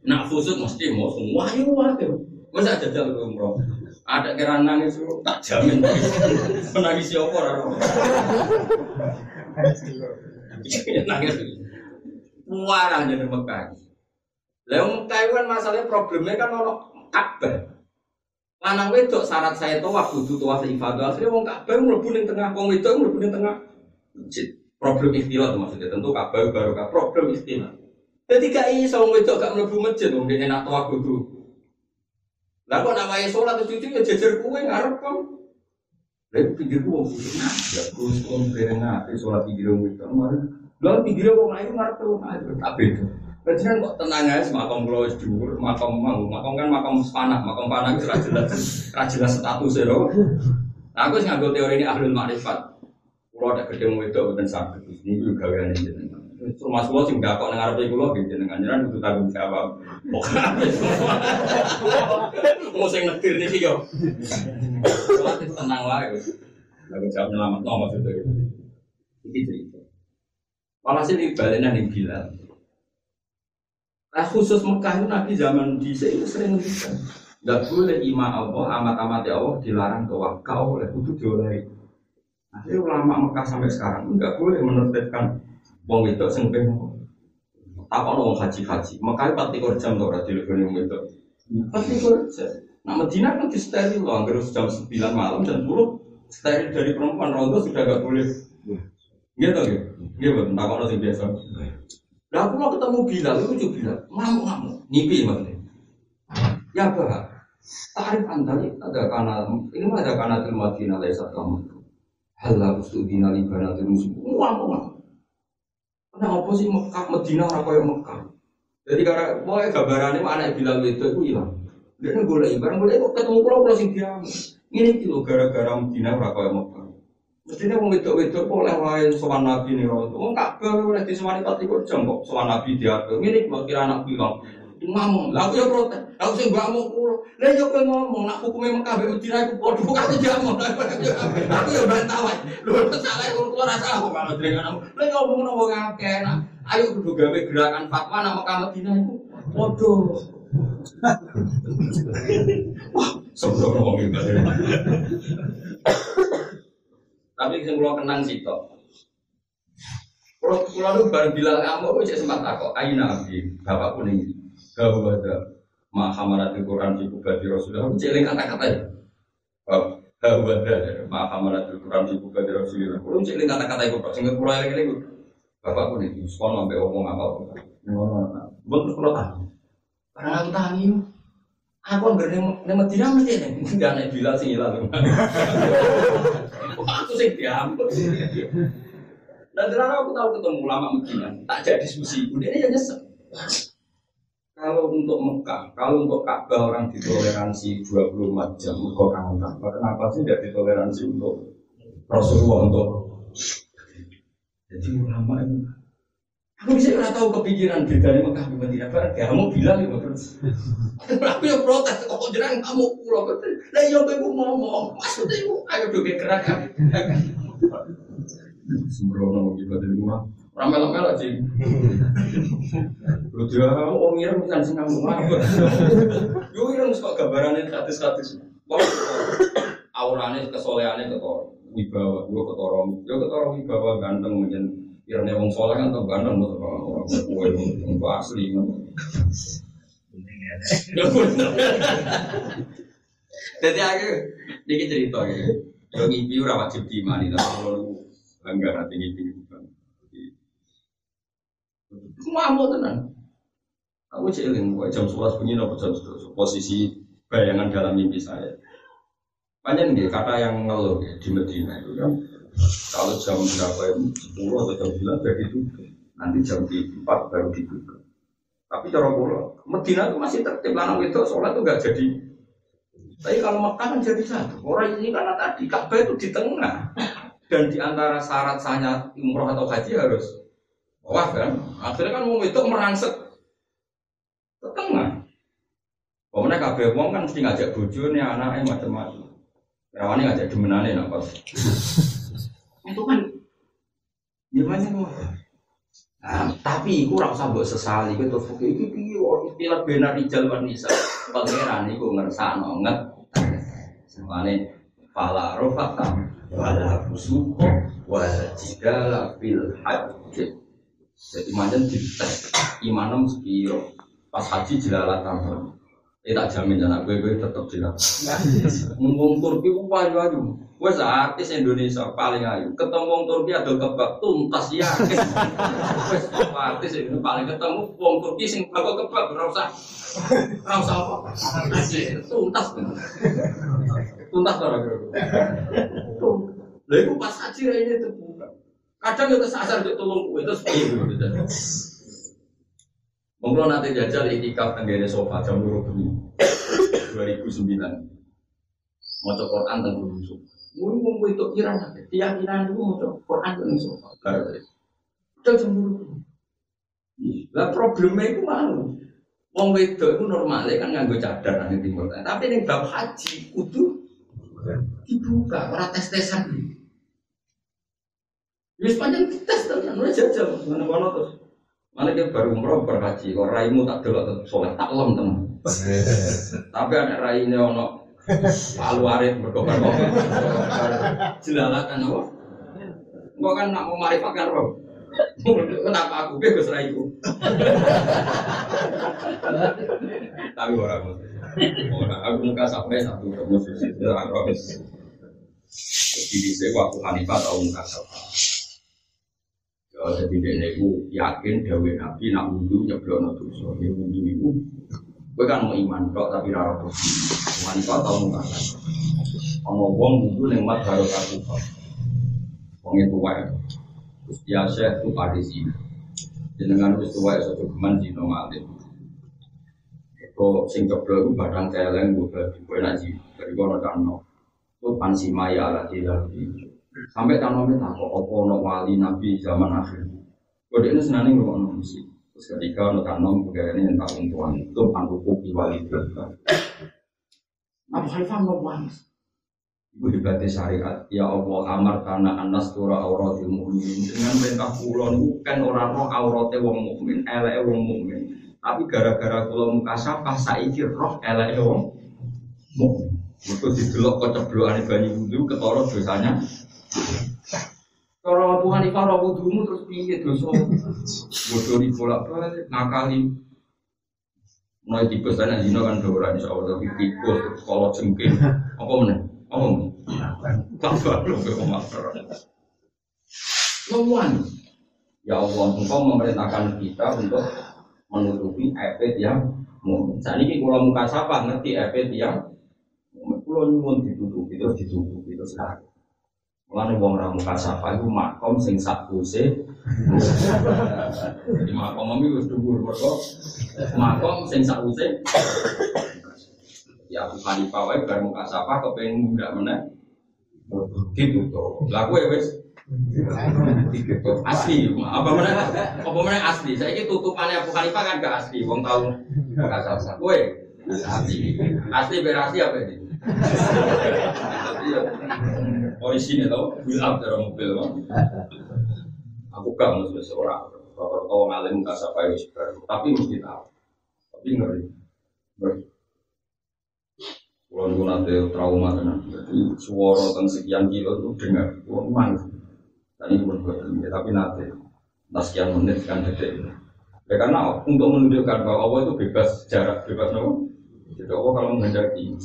Nak fusut mesti mau semua. Ya wae. Masa ada jalan umroh. Ada kira nangis tak jamin. Menangis siapa ora Nangis. Warah jadi Mekah. Lah Mekah kan masalahnya problemnya kan ono Ka'bah. Lanang wedok syarat saya tuh itu tuh waktu ibadah asli wong Ka'bah mlebu ning tengah wong wedok mlebu ning tengah. Problem istilah maksudnya tentu Ka'bah baru problem istilah. Jadi gak iso wong wedok gak mlebu masjid wong dene nak tuwa kudu. Lah kok nak wae salat cucu ya jejer kuwe ngarep kan. Lah pinggir wong kudu ya terus wong dereng ate salat pinggir wong wedok mari. Lah pinggir wong ayu ngarep wong ayu tak beda. Jangan kok tenang aja, makam pulau es dhuwur, makam mau, makam kan makam panah, makam panah itu jelas, jelas status ya loh. Nah, aku sih ngambil teori ini ahlul makrifat. Pulau ada gede mau itu bukan sakit, ini juga gawean Rumah semua sih nggak kok dengar dari pulau gitu dengan jalan itu tanggung jawab. Mau saya ngetir nih yo. Sholat itu tenang lah itu. Tanggung jawab nyelamat no maksudnya. Ini cerita. Walhasil ini baliknya nih Bilal. Nah khusus Mekah itu Nabi zaman di itu sering bisa. Gak boleh imam Allah, amat-amat Allah dilarang tawakal oleh itu dioleh. Akhirnya ulama Mekah sampai sekarang nggak boleh menertibkan wong itu sing pengen tak ono wong haji-haji. Mekah 24 jam tuh ora dileboni wong itu. 24 jam. Nah Medina kan di steril loh, hampir jam 9 malam dan 10 steril dari perempuan rondo sudah gak boleh. Gitu gitu. Gitu, tak ono sing biasa. Lah aku mau ketemu Bilal, juga Bilal, ngamuk-ngamuk, ngipi maksudnya. Ya bah, tarif anda ada karena ini mah ada karena terima dina saat kamu. Halah ustudina libana musuh, ngamuk-ngamuk. Karena apa sih Mekah, Medina orang kaya Mekah. Jadi karena mau gambarannya mana Bilal itu itu hilang. Dia boleh barang boleh kok ketemu pulau pulau sing diam. Ini kilo gara-gara Medina orang kaya Mekah. Mestinya wong wedok-wedok oleh wae sowan nabi nih roh. Wong kabeh oleh disewani pati kok jam kok sowan nabi diatur. Ngene kok kira anak bilang. Ngomong, lah aku ya protes. Aku sing mbak mau kulo. Lah yo kowe ngomong nak hukume Mekah mbek Medina iku padha kok jamu. Aku yo bantah wae. Lho salah kulo kulo rasa aku kalau dengan kamu. Lah ngomong ngono wong akeh nak. Ayo kudu gawe gerakan fatwa nama Mekah Medina iku padha. Wah, sembrono wong iki. Tapi yang kalau kenang sih toh. Kalau kalau lu bareng bilang kamu, aku cek sempat takut. Ayo nabi, bapak kuning. Gak ada mahamarat Quran di buka di Rasulullah. Aku kata-kata ya. Gak ada mahamarat Quran di buka di Rasulullah. Aku kata-kata itu. Sehingga pulau yang ini bapak kuning. Sekolah sampai ngomong apa? Buat terus kalau tahu. Karena aku tahu Aku nggak nih Medina mesti nih, nggak naik bila sih. Aku sih diambil. Dan terus aku tahu ketemu lama Medina, tak jadi diskusi. Udah ini nyesek. Kalau untuk Mekah, kalau untuk Ka'bah orang ditoleransi 24 jam, kok kangen Ka'bah, kenapa sih tidak ditoleransi untuk Rasulullah untuk jadi ulama itu Aku bisa nggak tahu kepikiran bedanya Mekah di Madinah barang kamu bilang ya terus. Aku yang protes kok jangan kamu pulau betul. Lah iya aku ngomong maksudnya ayo dong gerakan. Sembrono mau gitu dari rumah. Ramel-ramel aja. Lu dia oh ngira bukan sing kamu apa. Yo ngira kok gambarannya status-status. Aurane kesolehannya ketor. Wibawa, ketorong, gue ketorong wibawa ganteng menjadi Irene wong soleh kan tetap ganteng betul orang kue itu asli. Jadi aku dikit cerita ya. Yang ngimpi ora wajib diimani tapi kalau enggak nanti ngimpi Mau tenang. Aku celing, jam sebelas bunyi nopo jam posisi bayangan dalam mimpi saya. Banyak nih kata yang ngeluh ya, di Medina itu kan kalau jam berapa ya, 10 atau jam 9 sudah ditutup. Nanti jam 4 baru dibuka. Tapi cara pulau, Medina itu masih tertib lanang itu sholat itu nggak jadi. Tapi kalau Mekah kan jadi satu. Orang ini karena tadi Ka'bah itu di tengah dan di antara syarat sahnya umroh atau haji harus wah kan. Akhirnya kan mau itu merangsek ke tengah. Pokoknya kabeh wong kan mesti ngajak bojone, anaknya macam-macam. Rawane ngajak demenane nak pas. Itu kan gimana mau? Nah, tapi iku ora usah mbok sesali kowe terus iki piye istilah benar rijal wan nisa. Pangeran iku ngersakno nget. Semane fala rofata wala fusuqa wala jidala fil hajj. Jadi macam dites imanem sepiro pas haji jelalatan. Eh tak jamin anak gue gue tetap jelas. Turki gue ayu ayu. Gue artis Indonesia paling ayu. Ketemu Turki ada kebab tuntas ya. Gue artis ini paling ketemu wong Turki sing bago kebab. Ora usah apa. Tuntas. Tuntas ora kira. Lha iku pas haji ini terbuka. Kadang yo kesasar yo tolong kowe terus piye gitu. Mungkin nanti jajal itikaf tenggene sofa jam dua bengi 2009. Mau Quran tentang busuk. Mungkin mau itu kira keyakinan itu mau Quran tentang sofa. Jam jam dua Lah problemnya itu malu. Wong wedok itu normalnya kan nganggo cadar nang timur. Tapi ning bab haji kudu dibuka, ora tes-tesan. Wis panjang tes tenan, ora jajal mana-mana terus. Mana dia baru umroh berhaji, kok raimu tak delok tetap soleh, tak lem teman. Tapi ada raine ono palu arit berkobar kobar. Jelalatan apa? Gua kan nak mau marifatkan roh. Kenapa aku bebas raiku? Tapi orang orang aku muka sampai satu musuh itu harus. Jadi saya waktu Hanifah tahu muka sampai. Jadi dia itu yakin dawe nabi nak wudhu nyeblok no dosa. Dia wudhu itu, gue kan mau iman kok tapi rara tuh. Iman kok tau muka kan. Wong wudhu mat baru. Wong itu wae. Terus itu pada sini. Jenengan wis tuwa ya satu keman di nomatin. Kok sing jeblok itu badang celeng gue berarti gue naji. Dari gue kan no. Itu pansimaya ala tidak Sampai tanpa minta kok opo no wali nabi zaman akhir. Kode ini senang nggak mau musik. Terus ketika no budaya ini entah untuan itu panduku wali berkah. Abu Hanifah mau wangis. Ibu hebatnya syariat. Ya Allah amar karena anas tura auratil mukmin. Dengan perintah kulon bukan orang roh auratnya wong mukmin, elek wong mukmin. Tapi gara-gara kulon sapa saiki roh elek wong mukmin. Mereka didelok keceblokan banyu wudhu ketara dosanya kalau Abu Hanifah roh wudhumu terus piye dosa? Bodoh di bolak balik, ngakali. Mulai tipe sana zina kan dora insya Allah tapi terus kalau cengking apa mana? Apa mana? Tak baru ke Ya Allah, engkau memerintahkan kita untuk menutupi efek yang mumin. Saat ini kalau muka siapa ngerti efek yang mumin. Kalau nyumun ditutupi terus ditutupi terus sekarang. Mulane wong ra muka sapa iku makom sing sakuse. Jadi makom mami wis dhuwur mergo makom sing sakuse. Ya Abu Hanifah wae bar muka sapa kepengin mundak meneh. Gitu to. Lah kowe wis asli apa mana apa mana asli saya ini tutupannya Abu Hanifah kan gak asli wong tahu muka sapa kowe asli asli berarti apa ini polisi nih tau build up dari mobil kan aku gak mau seorang kalau tau ngalim nggak yang baru tapi mesti tahu. Tapi ngeri. Ngeri. Kalau dulu nanti trauma tenan. Jadi suara tentang sekian kilo itu dengar. Kalau nangis tadi pun buat tapi nanti entah sekian menit kan detik ya karena untuk menunjukkan bahwa Allah itu bebas jarak bebas nopo. Jadi Allah kalau menghendaki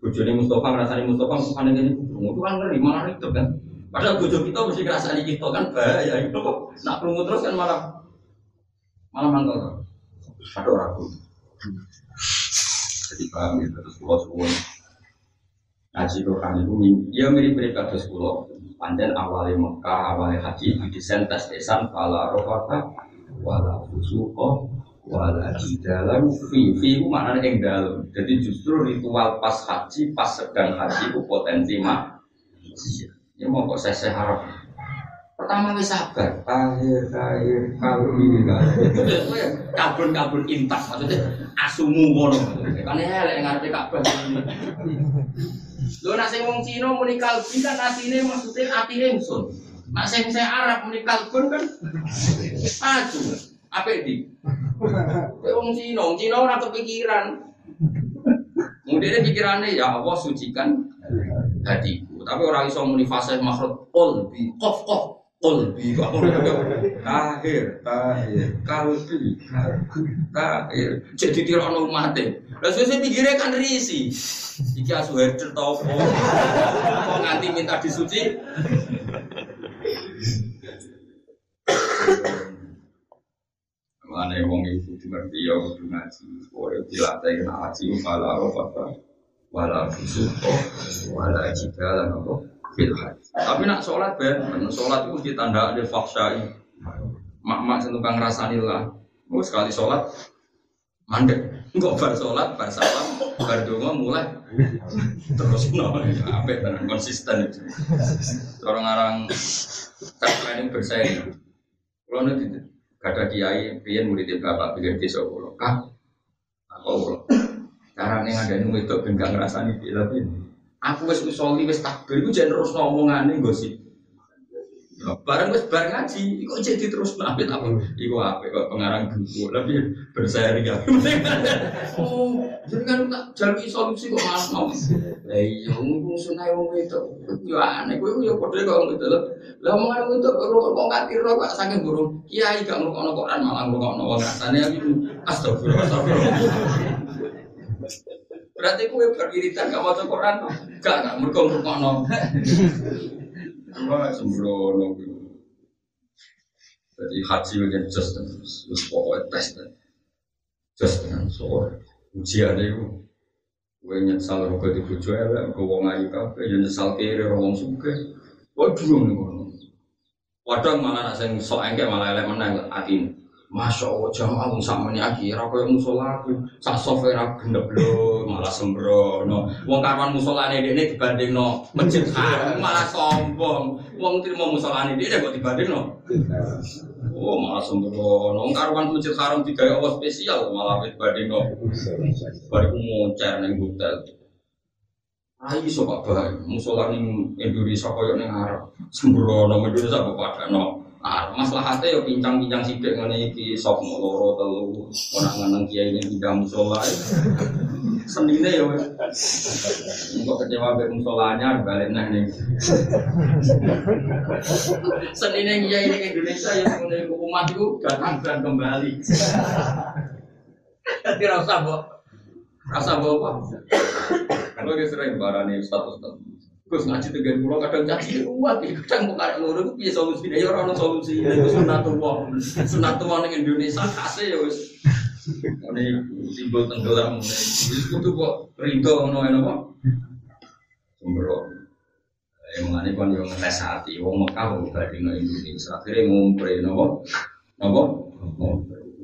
Bujoni Mustafa ngerasani Mustafa Mustafa ini itu kan ngeri malah ribet kan. Padahal bujo kita mesti ngerasani kita kan bahaya itu. Nak perlu terus kan malah malah mantap. Ada ragu. Jadi paham ya terus pulau suwon. Ngaji Quran itu ya mirip-mirip kados pulau. Panjen awalnya Mekah, awalnya haji, desain tes desan, pala rofata, wala fusuko, wala dalam fi fi itu maknanya yang dalam. Jadi justru ritual pas haji pas sedang haji itu potensi mak. Ya mau kok saya harap. Pertama wis sabar. Akhir akhir kalbi kabun kabun intak maksudnya asumu ngono. Kan elek ngarepe kabeh Lho nak sing wong Cina muni kalbi kan atine maksudnya atine ingsun. Nak sing saya Arab muni kalbun kan maju. Apa di? Kowe wong Cina, wong Cina ora kepikiran. Kemudian pikirannya ya Allah sucikan hatiku. Tapi orang iso muni fase makhluk qalbi, qaf qaf qalbi tahir tahir kalbi tahir. Jadi tirono umate lah saya pikirnya kan risi. Iki asu herder tau apa kok nganti minta disuci Mana wong ibu dimengerti ya kudu ngaji. Kowe dilatih ngaji malah apa wala fusuko wala jidala apa fil Tapi nak sholat ben, sholat itu mesti tanda ada faksyai. Mak-mak sing tukang ngrasani lah. Mau sekali sholat mandek. Enggak bar sholat, bar salam, bar donga mulai terus no, apa dan konsisten itu. Orang-orang tak planning bersaing. Kalau nanti Kata kiai, pian murid bapak pikir desa kulo. Kak, apa kulo? Carane ngadani wedok ben gak ngrasani piye tapi aku wis usoli wis takbir iku jen terus ngomongane gosip. Ya, barang wis bar ngaji, kok jadi terus apit apa? Iku apa kok pengarang buku, lebih berseri ya. oh, jadi kan tak jalur solusi kok malah mau. Lah iya, ngomong sunai wong itu, yo aneh, gue yo padha kok gitu loh. Lah omongan itu kok kok ngerti ro kok saking burung. Kiai gak ngrungokno Quran malah ngrungokno wong rasane aku astagfirullah astagfirullah. Berarti kue beriritan gak mau Quran Gak, gak, mereka mereka Wah, sembrono Jadi haji bagian just Terus pokoknya tes Just dengan soal Ujian itu Gue nyesal rogo di bujo elek Gue wong ayu kafe Ya nyesal kiri wong suke Waduh nih Waduh malah nak sok engke malah elek menang atin Masya Allah jamaah wong sama ini kaya musola aku. Sak software aku gendep malah sembrono. Wong karwan musola ini ini dibanding no masjid. Haram malah sombong. Wong terima musola ini dia kok dibanding no oh malah sembrono. Wong karwan masjid haram tiga Allah spesial malah dibanding no baru moncer neng hotel. Ayo sobat baik, musola ning Indonesia koyo ning Arab, sembrono Indonesia bapak no. Ah, maslahatnya ya pincang-pincang sidik ngene iki sop loro telu ora ngeneng kiai ini tidak musola. Senine ya wis. Engko kecewa be musolanya balik nang ning. Senine kiai ini Indonesia ya ngene umat itu datang dan kembali. Jadi rasa mbok rasa mbok apa? Kalau dia sering barani status status Gus ngaji tegan pulau kadang caci kuat, kadang mau karek loro itu piye solusi ya orang solusi itu sunat tua, sunat tua ning Indonesia kasih ya wis. Ini simbol tenggelam, itu kok rinto ngono ya napa? Sembro. Yang mengenai kan yang ngetes hati, wong Mekah wong badhe nang Indonesia, akhirnya ngumpre napa? Napa?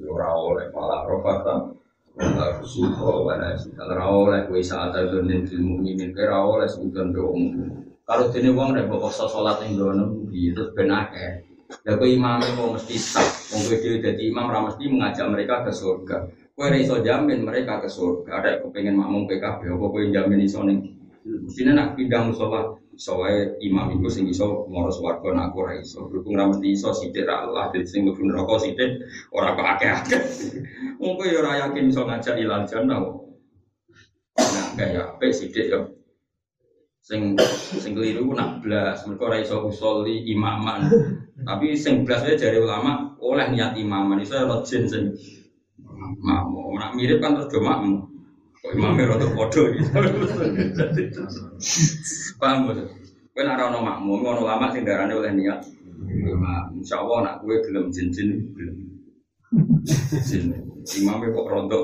Ora oleh malah rofata. Wala kusuho wala sita Ora oleh kue saat itu nanti mukminin Kira oleh sebutan dong Kalau ini uang ada bapak sholat yang dono Terus benake Ya kue imamnya mau mesti sah. Mau kue jadi imam mesti mengajak mereka ke surga. Kue iso jamin mereka ke surga. Ada kepengen makmum PKB Apa kue jamin iso nih Mestinya nak pindah musola soalnya imam itu sing iso ngurus warga nak ora iso. Berhubung ra mesti iso sithik ra Allah dadi sing mlebu neraka sithik ora kok akeh-akeh. Mungkin ya ora yakin iso ngajak ilal jannah. Nah kayak apa sithik ya. Sing sing keliru nak blas. Mergo ora iso usoli imaman. Tapi sing blas jari ulama oleh niat imaman. Iso ora jin sing makmu nak mirip kan terus do makmu Kok imamnya podo gitu. Paham betul? Kowe nek ana makmum ono lama sing darane oleh niat. Imam, insyaallah nak kowe gelem jin-jin. Jin. Imamnya kok rontok.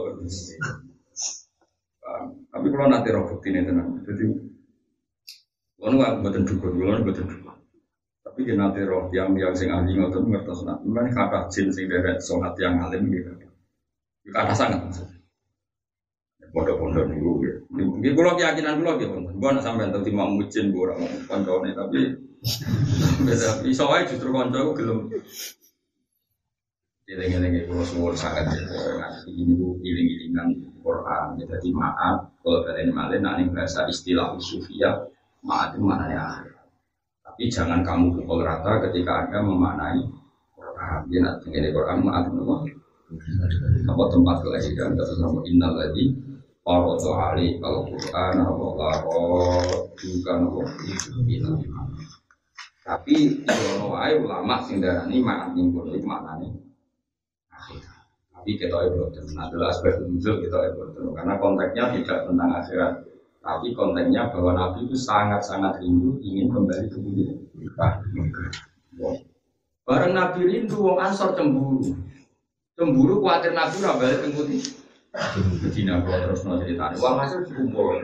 Tapi kalau nanti roh ini tenang. Jadi, kalau nggak buatan dukun, kalau buatan dukun. Tapi dia nanti roh yang yang sing ahli ngotot ngertos nak. Mana kata jin sing deret sonat yang alim gitu. Kata sangat. Pondok-pondok niku. Nggih kula keyakinan kula nggih, Mbok nek sampean tau timang mujin ora kancane tapi beda iso wae justru kanca ku gelem Iling-iling itu semua sangat ini bu iling-ilingan Quran. Jadi maaf kalau kalian malah nanti bahasa istilah usufiyah maaf itu ya. Tapi jangan kamu pukul rata ketika anda memaknai Quran. Dia nanti ini Quran maaf apa tempat kelahiran kata nama innal lagi Quran apa laro juga nopo itu tapi kalau wae ulama sing darani makan minggu itu maknanya tapi kita ibadah nah adalah aspek muncul kita ibadah karena konteksnya tidak tentang akhirat. Tapi konteksnya bahwa Nabi itu sangat-sangat rindu ingin kembali ke bumi Bareng Nabi rindu, wong Ansor cemburu. Cemburu khawatir Nabi ora balik. Medina kalau terus mau cerita. Wah hasil dikumpul.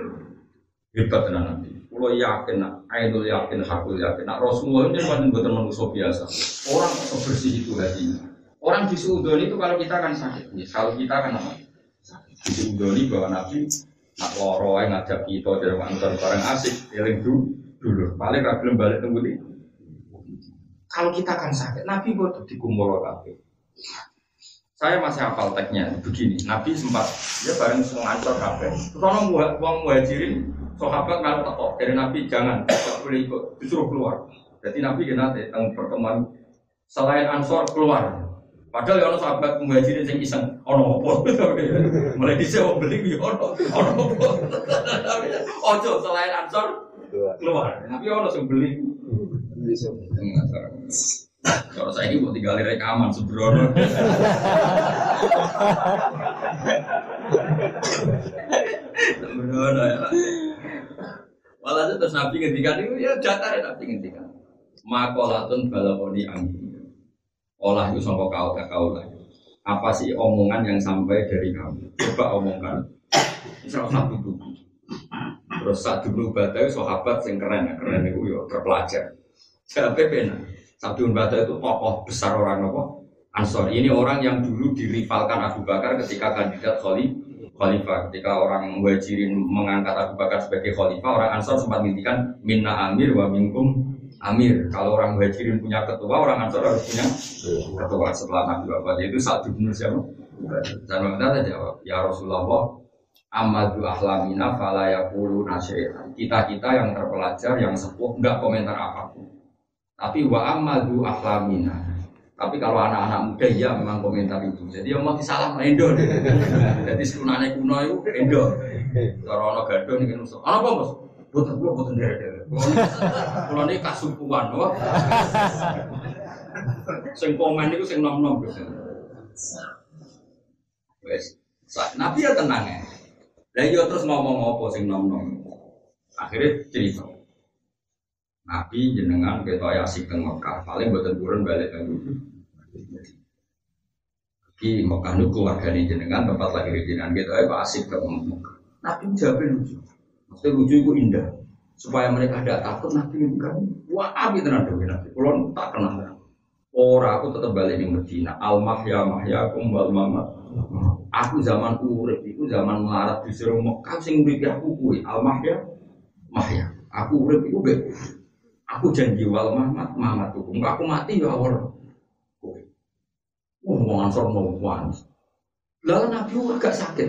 Hebat tenan Nabi. Kulo yakin, Ainul yakin, Hakul yakin. Nak Rasulullah ini kan buatan manusia biasa. Orang sebersih itu hatinya. Orang di Suudon itu kalau kita kan sakit. Ya, kalau kita kan apa? Sakit. Di Suudon bahwa Nabi nak loro ngajak kita dari kantor bareng asik, eling dulu. dulu. Paling ragilem balik tunggu Kalau kita kan sakit, Nabi buat dikumpul kabeh. Saya masih hafal teksnya begini. Nabi sempat dia bareng semua ancor kafe. Terus orang uang muhajirin sahabat kalau tekok dari Nabi jangan tidak boleh ikut disuruh keluar. Jadi Nabi kena tentang pertemuan selain ansor keluar. Padahal ya orang sahabat muhajirin yang iseng, ono apa? Mulai disewa beli ya ono, ono apa? Ojo selain ansor keluar. Tapi ono yang beli. Kalau saya ini mau tinggal rekaman sebrono. Sebrono ya. Malah itu terus Nabi ngendikan itu ya jatah ya Nabi ngendikan. Makolatun balakoni angin. Olah itu sangka kau kau lah. Apa sih omongan yang sampai dari kamu? Coba omongkan. Misal satu buku. Terus saat dulu badai sahabat yang keren, keren itu ya terpelajar. Siapa benar? Sabdun Bada itu tokoh besar orang apa? Ansor. Ini orang yang dulu dirivalkan Abu Bakar ketika kandidat khalifah. Ketika orang Muhajirin mengangkat Abu Bakar sebagai khalifah, orang Ansor sempat mintikan minna amir wa minkum amir. Kalau orang Muhajirin punya ketua, orang Ansor harus punya ketua setelah Nabi Bapak. Itu satu bin siapa? Dan mereka jawab, ya Rasulullah, Amadu ahlamina fala yakulu Kita-kita yang terpelajar, yang sepuh, enggak komentar apa pun. Tapi wa amadu ahlamina. Tapi kalau anak-anak muda ya memang komentar itu. Jadi yang mau disalah endo. Jadi sekunane kuno itu endo. Kalau orang gaduh nih kan musuh. Apa bos? Buatan gua buatan dere Kalau ini kasumpuan, wah. Sing komen itu sing nom nom. Wes, Nabi ya tenang ya. Dan yo terus ngomong apa sing nom nom. Akhirnya cerita. Nabi jenengan kita ya asik teng Mekah, paling buatan turun balik teng Di Mekah nu keluarga ini jenengan tempat lagi jenengan kita ya asik ke Mekah. Nabi jawabnya lucu, maksudnya lucu itu indah. Supaya mereka tidak takut Nabi kan, wah abi tenan dewi Nabi. Kalau tak kenal Orang aku tetap balik di Medina. Al mahya mahya kumbal mamat. Aku zaman urip itu zaman melarat disuruh Mekah sing urip aku kuwi. Al mahya mahya. Aku urip itu Aku janji wal Muhammad tuh. Enggak aku mati ya awal. Wah, mau ansor mau panas. Lalu Nabi agak sakit.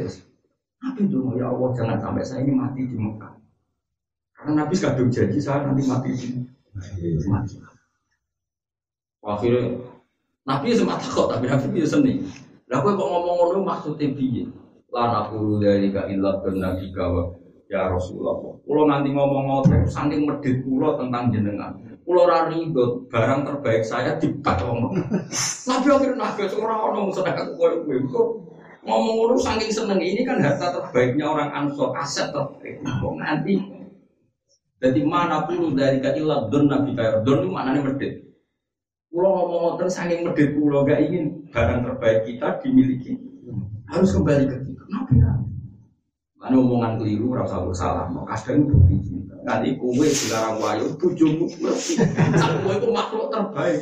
Nabi itu ya Allah jangan sampai saya ini mati di Mekah. Karena Nabi kadung janji saya nanti mati di mati. Akhirnya Nabi sempat takut tapi Nabi itu seni. Lah kok ngomong ngono maksudnya piye? Lah aku dari ka ilat dan nabi kawah Ya Rasulullah, kalau nanti ngomong ngotot, saking medit pulau tentang jenengan. Pulau rari itu barang terbaik saya dibat ngomong. Nabi akhirnya nabi seorang orang sedangkan kau gue ngomong ngomong saking seneng ini kan harta terbaiknya orang ansor aset terbaik. Kok nanti jadi mana pun dari kailah don nabi kayak don itu mana nih medit. Pulau ngomong ngotot saking medit pulau gak ingin barang terbaik kita dimiliki harus kembali ke kita. Nabi Anu omongan keliru, rasa bersalah. Mau kadang bukti cinta. Nanti kue sekarang wayu, bujumu ngerti. Kue itu makhluk terbaik.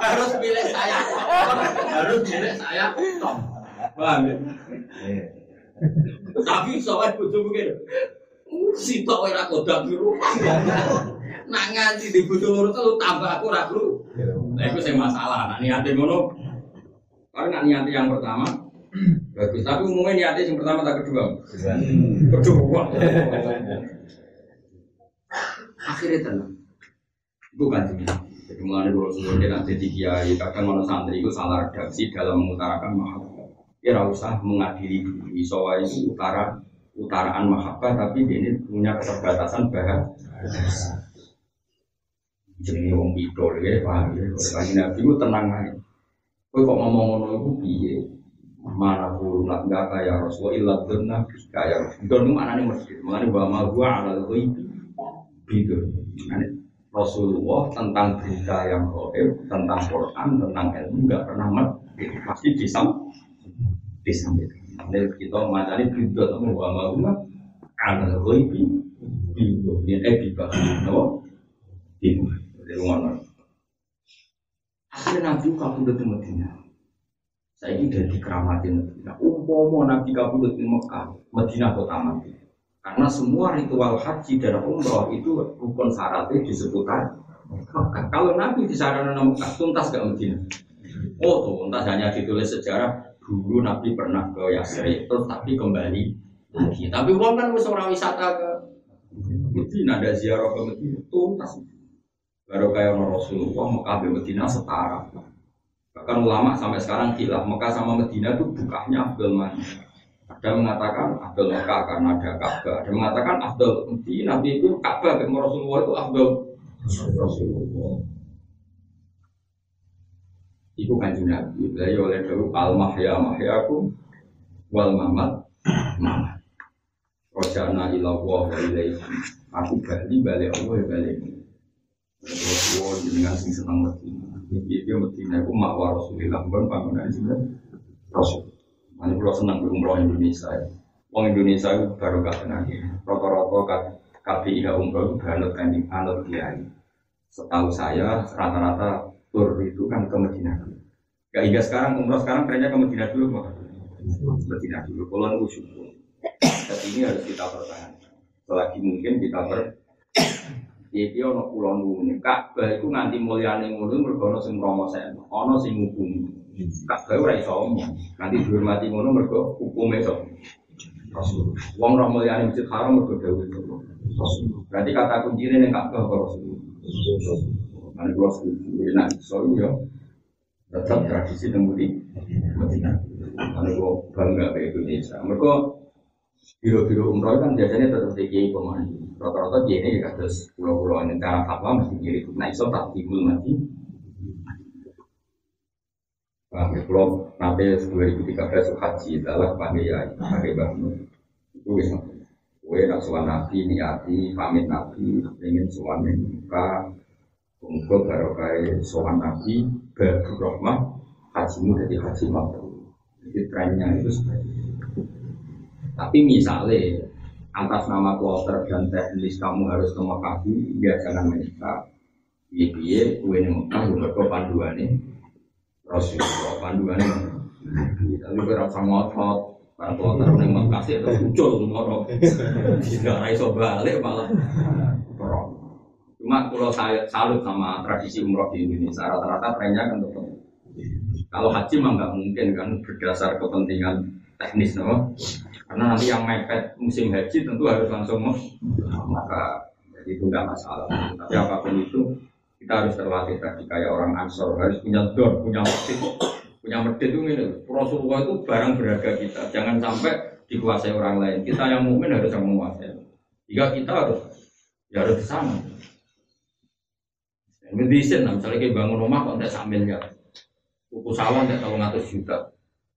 harus pilih saya. Harus pilih saya. Paham ya? Tapi soalnya bojo mungkin sitok ora kodak biru. Nak nganti di loro lu tambah aku ra kru. Nah itu sing masalah. Nak niate ngono. Nak niati yang pertama bagus. Tapi umumnya niati yang pertama tak kedua. Kedua. Akhirnya tenang. Bukan sih. Jadi mulai kalau sebelumnya nanti di kiai kadang orang santri itu salah redaksi dalam mengutarakan mahabbah. Ya ora usah mengadili dulu. Isowa itu utara utaraan mahabbah tapi ini punya keterbatasan bahasa. Jadi wong bidol ya paham ya. Kalau nabi itu tenang aja. Kok ngomong ngono iku piye? Mana pun lah enggak kaya Rasulullah illa dunna kaya Rasul. Itu maknane mesti. Maknane wa ma huwa ala ghaibi gitu. Rasulullah tentang berita yang gaib, tentang Quran, tentang ilmu nggak pernah mati. Pasti disam disampaikan. Jadi kita matanya berita tentang wa ma huwa ala ghaibi gitu. Ini eh bibah. Apa? Gitu. Jadi ngono. Akhirnya Nabi kabudut di Medina. Saya ini dari keramatin Medina. Umpomo Nabi kabudut di Mekah, Medina kota mati. Karena semua ritual haji dan umroh itu rukun syaratnya di seputar Mekah. Kalau Nabi di sana Mekah, tuntas ke Medina. Oh, tuntas hanya ditulis sejarah dulu Nabi pernah ke Yasrib, terus tapi kembali lagi. Tapi uang kan orang wisata ke Medina, ada ziarah ke Medina, tuntas. Baru kayak Rasulullah, Mekah dan Medina setara. Bahkan ulama sampai sekarang kilah Mekah sama Medina itu bukanya Abdul mana? Ada mengatakan Abdul Mekah karena ada Ka'bah. Ada mengatakan Abdul Nabi itu Ka'bah, dan Rasulullah itu Abdul Rasulullah. Ibu kanjeng Nabi, beliau oleh dulu al mahya mahyaku wal mamat mamat. Rojana ila wa ilaihi. Aku bali balik Allah balik. Rasulullah jenengan sing seneng Medina. Iki dia Medina iku makwa Rasulullah ben panggonan sing Rasul. Mane kula seneng umroh Indonesia. Wong Indonesia itu baru gak tenang ya. Rata-rata KPI umroh itu banget kanjeng anut kiai. Setahu saya rata-rata tur itu kan ke Medina dulu. Gak hingga sekarang umroh sekarang trennya ke Medina dulu kok. Medina dulu. Kalau nunggu syukur. Tapi ini harus kita pertahankan. Selagi mungkin kita ber Iki ana kula nuwun Ka'bah iku nganti mulyane ngono mergo ana sing mromoseno, ana sing ngukumi. Ka'bah ora iso omong. Nanti dihormati ngono mergo hukume iso. Rasul. Wong ora mulyane Masjid Haram mergo dawuh Rasul. Berarti kata kuncine ning Ka'bah Rasul. Mane kula setuju nek iso yo tetap tradisi temudi Medina. Mane kula bangga be Indonesia. Mergo biro-biro umroh kan biasanya tetap di kiai pemandu. Rata-rata kiai ini ya terus pulau-pulau ini cara fatwa mesti kiri. Nah iso tak timbul mati. Nah, pulau nanti 2013 haji adalah pakai ya, pakai bangun. Itu wis Kue nak suan nabi niati pamit nabi ingin suan muka untuk barokai suan nabi rahmah hajimu jadi haji mabrur. Jadi trennya itu seperti itu. Tapi misalnya atas nama kloter dan teknis kamu harus ke Mekah, ya jangan menikah. Iya, iya, kue ini Mekah, juga ke panduan ini. Rasulullah panduan ini. Tapi gue rasa ngotot, para kloter yang Mekah sih itu muncul semua. Tidak raiso balik malah. Cuma kalau saya salut sama tradisi umroh di Indonesia, rata-rata trennya kan tetap. Kalau haji mah nggak mungkin kan berdasar kepentingan teknis, no? Karena nanti yang mepet musim haji tentu harus langsung maka jadi itu nggak masalah. Tapi apa pun itu kita harus terlatih tadi kayak orang ansor harus punya dor, punya medit, punya medit itu ini. Rasulullah itu barang berharga kita. Jangan sampai dikuasai orang lain. Kita yang mungkin harus yang menguasai. Jika kita harus ya harus ke sana. Medisin, misalnya kayak bangun rumah kok tidak sambilnya. Buku sawah tidak tahu ngatus juta.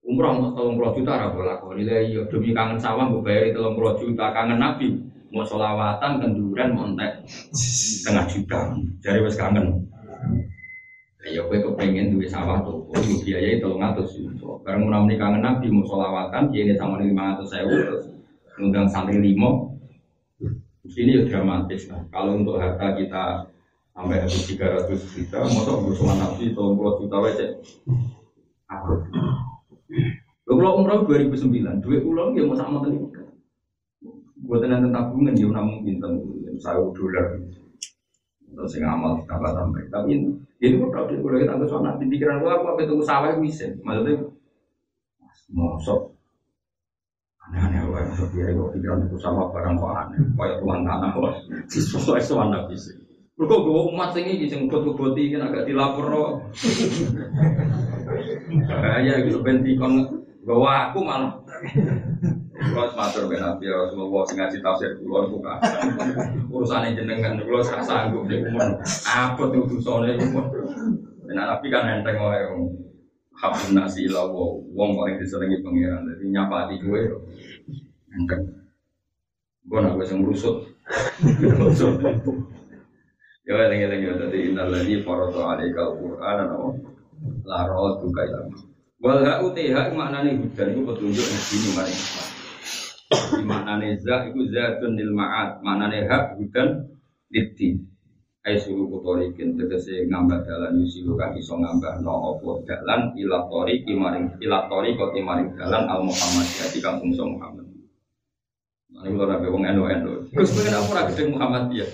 Umroh mau tolong puluh juta ra boleh kok. Nilai iya demi kangen sawah mbok bayar tolong puluh juta kangen nabi. Mau solawatan kenduran mau entek setengah juta. Jadi wes kangen. Ya kowe kepengen duwe sawah tuh, oh biayai tolong atus juta. Bareng mau namanya kangen nabi mau solawatan biayanya sama lima ratus sewu terus undang santri limo. Ini ya dramatis lah. Kalau untuk harta kita sampai habis 300 juta, masa bersama nabi tolong puluh juta wajib. Aku Kalau umroh 2009, duit pulau ya mau sama tadi. Buat tenan tabungan ya namun pinter, saya dolar. Terus yang amal kita sampai. Tapi ini kok kalau kalau kita tuh anak di pikiran gua aku apa itu sawah bisa. Maksudnya, mosok aneh-aneh wae masuk dia kok pikiran itu sama barang kok aneh. Kayak tuan tanah wah. Sesuai sama nabi sih. Mereka gue umat ini sing bot-boti kan agak dilapor. Ya gitu bentikon Bawa aku malah. Kalau sematur ben Nabi Rasulullah sing ngaji tafsir kula niku kan. Urusane jenengan kula sak sanggup nek umum. Apa tuh dosane umum. Ben Nabi kan enteng wae. Habun nasi lawo wong paling disenengi pangeran. Dadi nyapati kowe enteng. Gue nak gue sing rusut. Ya eling-eling ya dadi innal ladzi farada alaikal qur'ana la ra'atu kailam. Wal ha'u teha maknane hujan itu petunjuk di sini mari. Di maknane za itu zatun lil ma'ad, maknane hak hujan liti. Ai suruh kutorikin tegese ngambah dalan yusilu kan iso ngambah no opo dalan ila tori kimaring ila tori kok kimaring dalan al Muhammadiyah di kampung so Muhammad. Nah, ini kalau nabi wong eno. Terus pengen aku ragu dengan Muhammadiyah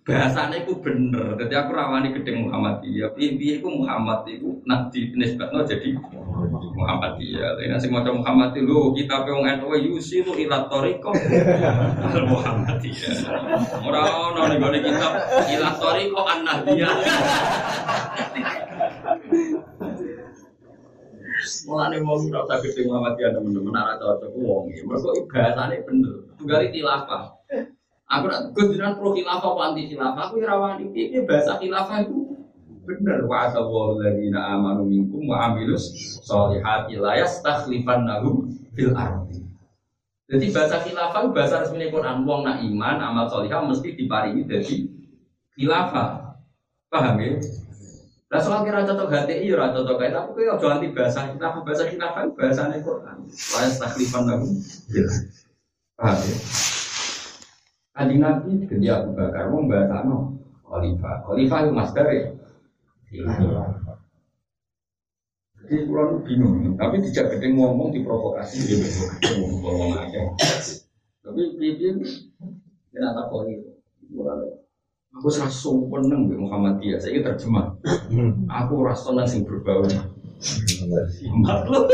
bahasanya itu bener. Jadi aku rawani gedeng Muhammadiyah. Piye-piye itu Muhammad itu nanti nisbatnya jadi Muhammadiyah. Tapi nasi macam Muhammad itu kita pe wong NU yusilu ila tariqah al Muhammadiyah. Ora ono ning gone kitab ila tariqah an nahdiyah. Mulane wong ora usah gedeng Muhammadiyah teman-teman ora cocok wong. Mergo bahasane bener. Tunggali tilafah. Aku nak kebetulan pro khilafah apa anti khilafah, aku rawani ini bahasa khilafah itu bener wa asawwal ladina amanu minkum wa amilus solihati la yastakhlifannahum fil ardi. Jadi bahasa khilafah bahasa resmi Quran wong nak iman amal solihah mesti diparingi dari khilafah. Paham ya? Lah soal kira cocok HTI ya cocok kayak tapi kau jangan anti bahasa khilafah bahasa khilafah bahasa Quran. La yastakhlifannahum fil ardi. Paham ya? Kanjeng Nabi ganti Abu Bakar wong bahasa no khalifah. Khalifah itu master ya. Jadi pulau bingung, tapi tidak gede ngomong diprovokasi dia ngomong ngomong aja. Tapi dia dia tak itu. Aku rasa seneng be Muhammadiyah. Saya terjemah. Aku rasa seneng sing berbau. Simak lu.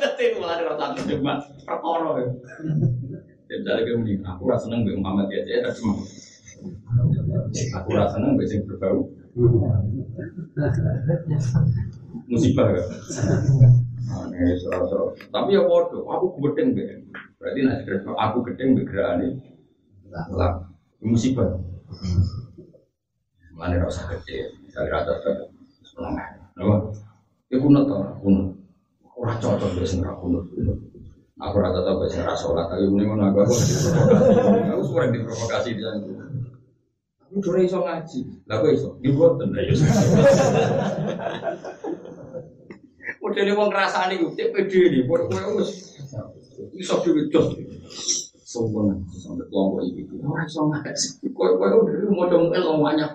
Tapi mulai rasa terjemah. Perkara. Misalnya kayak begini, aku rasa seneng be Muhammadiyah. Saya terjemah. Aku rasa seneng be sing berbau. Musibah kan? Aneh, serasa. Tapi ya bodoh, aku gedeng be. Berarti nanti aku gedeng be gerakan lah. Musibah. Mana rasa gede, misalnya rata rata semangat. Nama, ya kuno tau, kuno. Orang cocok biasa nggak kuno. Aku rata biasa nggak sholat, tapi ini mana aku aku. Aku sering diprovokasi di sana. Aku cuma iso ngaji, lah aku iso dibuat dan ya. Udah nih mau ngerasani gue, cek pede nih, buat gue harus iso diwujud. Sombong sampai kelompok ini, orang iso ngaji. Kau kau udah mau dong el banyak.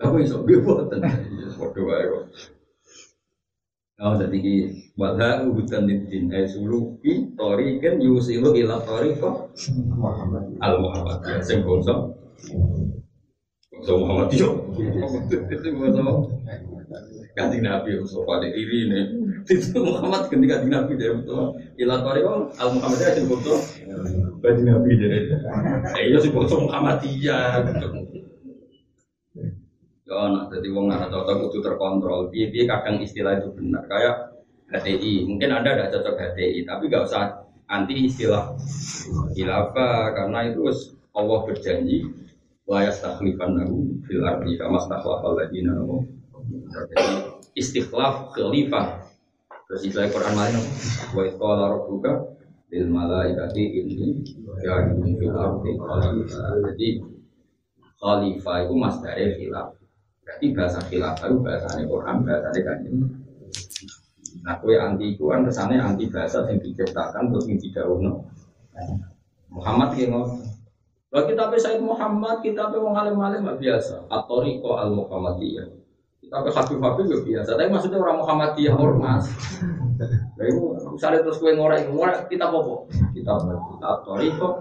Lah iso dibuat dan bodoh wae kok. Oh, jadi ki wadha hutan din ay suluki toriken yusilu ila toriko al Muhammad ya sing bangsa. Bangsa Muhammad yo sing bangsa. Kanjeng Nabi sofa de iri ne itu Muhammad ganti kanjeng Nabi dia betul ila toriko al Muhammad ya sing bangsa. Kanjeng Nabi dia ayo sing bangsa Muhammadiyah Ya, nah, jadi wong nggak cocok itu terkontrol. Biar kadang istilah itu benar. Kayak HTI, mungkin anda ada cocok HTI, tapi nggak usah anti istilah khilafah karena itu Allah berjanji layas takhlifan nahu fil ardi kama stakhlafal ladina istikhlaf khalifah. Terus istilah Quran lain wa qala rabbuka lil malaikati inni ja'ilun fil ardi khalifah. Jadi khalifah itu masdare khilaf. Berarti bahasa khilaf itu bahasanya Quran, bahasanya kanjeng. Nah, kue anti itu kan kesannya anti bahasa yang diciptakan terus yang tidak uno. Muhammad yang ngomong. Kalau kita pe Said Muhammad, kita pe wong alim alim biasa. Atoriko al Muhammadiyah. Kita pe Habib Habib ya biasa. Tapi maksudnya orang Muhammadiyah ormas. Lah itu misalnya terus kue ngorek ngorek kita apa? Kita tori kok.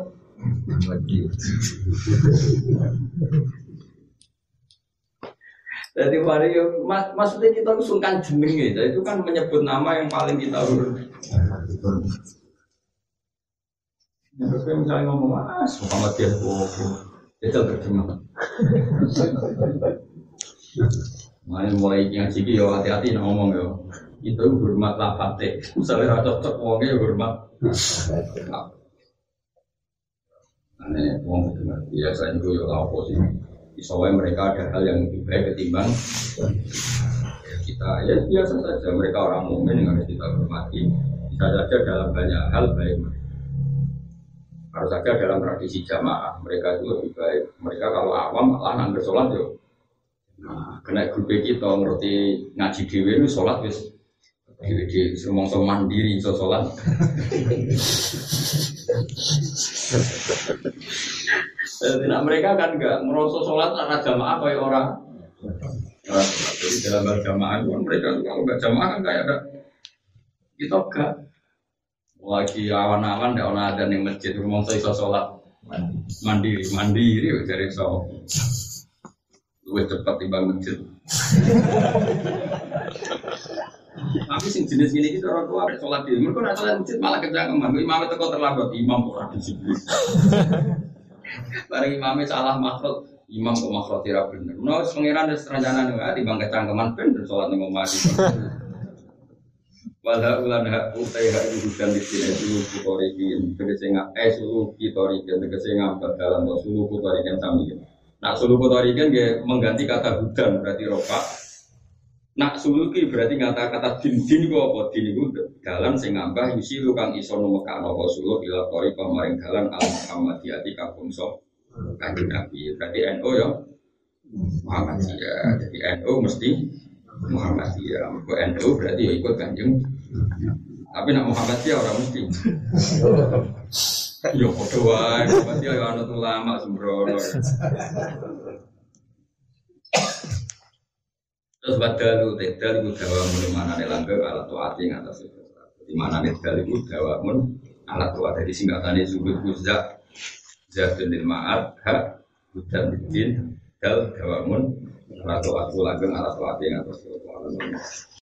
Jadi mari mas, maksudnya kita sungkan jeneng ya, itu kan menyebut nama yang paling kita urut. Ya, terus kayak misalnya ngomong, mas Muhammad dia bobo, itu terjemah. Mulai mulai ngaji yo hati-hati ngomong yo. Itu hormat lah fatih. Misalnya rata cocok wongnya hormat. Aneh, wong dengar biasa itu yo lapo sih. Soalnya mereka ada hal yang lebih baik ketimbang ya, kita ya biasa saja mereka orang mukmin yang harus kita hormati. Bisa saja dalam banyak hal baik harus saja dalam tradisi jamaah mereka itu lebih baik. Mereka kalau awam malah nang sholat yo. Nah, kena grup kita ngerti ngaji dewi itu sholat wis dewi di semongso mandiri so sholat. Nah, mereka kan enggak merosot sholat karena jamaah kayak orang. Nah, jadi dalam berjamaah itu kan mereka kalau enggak jamaah kan kayak ada. Kita enggak lagi awan-awan tidak ada yang masjid rumah saya iso sholat. Mandiri. Mandiri jadi so lebih cepat timbang masjid. Tapi sing jenis ini itu orang tua sholat di mereka nak sholat masjid malah kejangan imam itu kok terlambat imam kurang disiplin bareng imamnya salah makhluk imam kok makhluk tidak benar nah pengiran dan seranjana nih timbang kecangkeman bener sholat nih ngomong Wala ulan hak utai hak itu hujan di sini sulu kutorikin tegese ngap eh sulu kutorikin tegese ngap dalam sulu kutorikin sami. Nak sulu kutorikin mengganti kata hujan berarti roka. Nak suluki berarti kata kata din din gua apa? Din itu dalam sing ngambah yusi lu kang iso numeka nopo sulu ila tori pamaring dalam al Muhammadiyati kampung so kanjeng Nabi. Berarti NU ya Muhammadiyah. Jadi NU mesti Muhammadiyah. NU berarti ya ikut kanjeng tapi nak Muhammadiyah orang mesti. Yo podo wae, Muhammadiyah yo anut ulama sembrono. Terus badalu tedal itu dawa mun mana nih langgeng alat tuati ngatas itu. Di mana nih tedal itu dawa mun alat tuati di singkatan itu sebut kuzak Zahdun lil ma'ad hak Hudan bidin Dal dawa mun Alat tuati langgeng alat tuati ngatas itu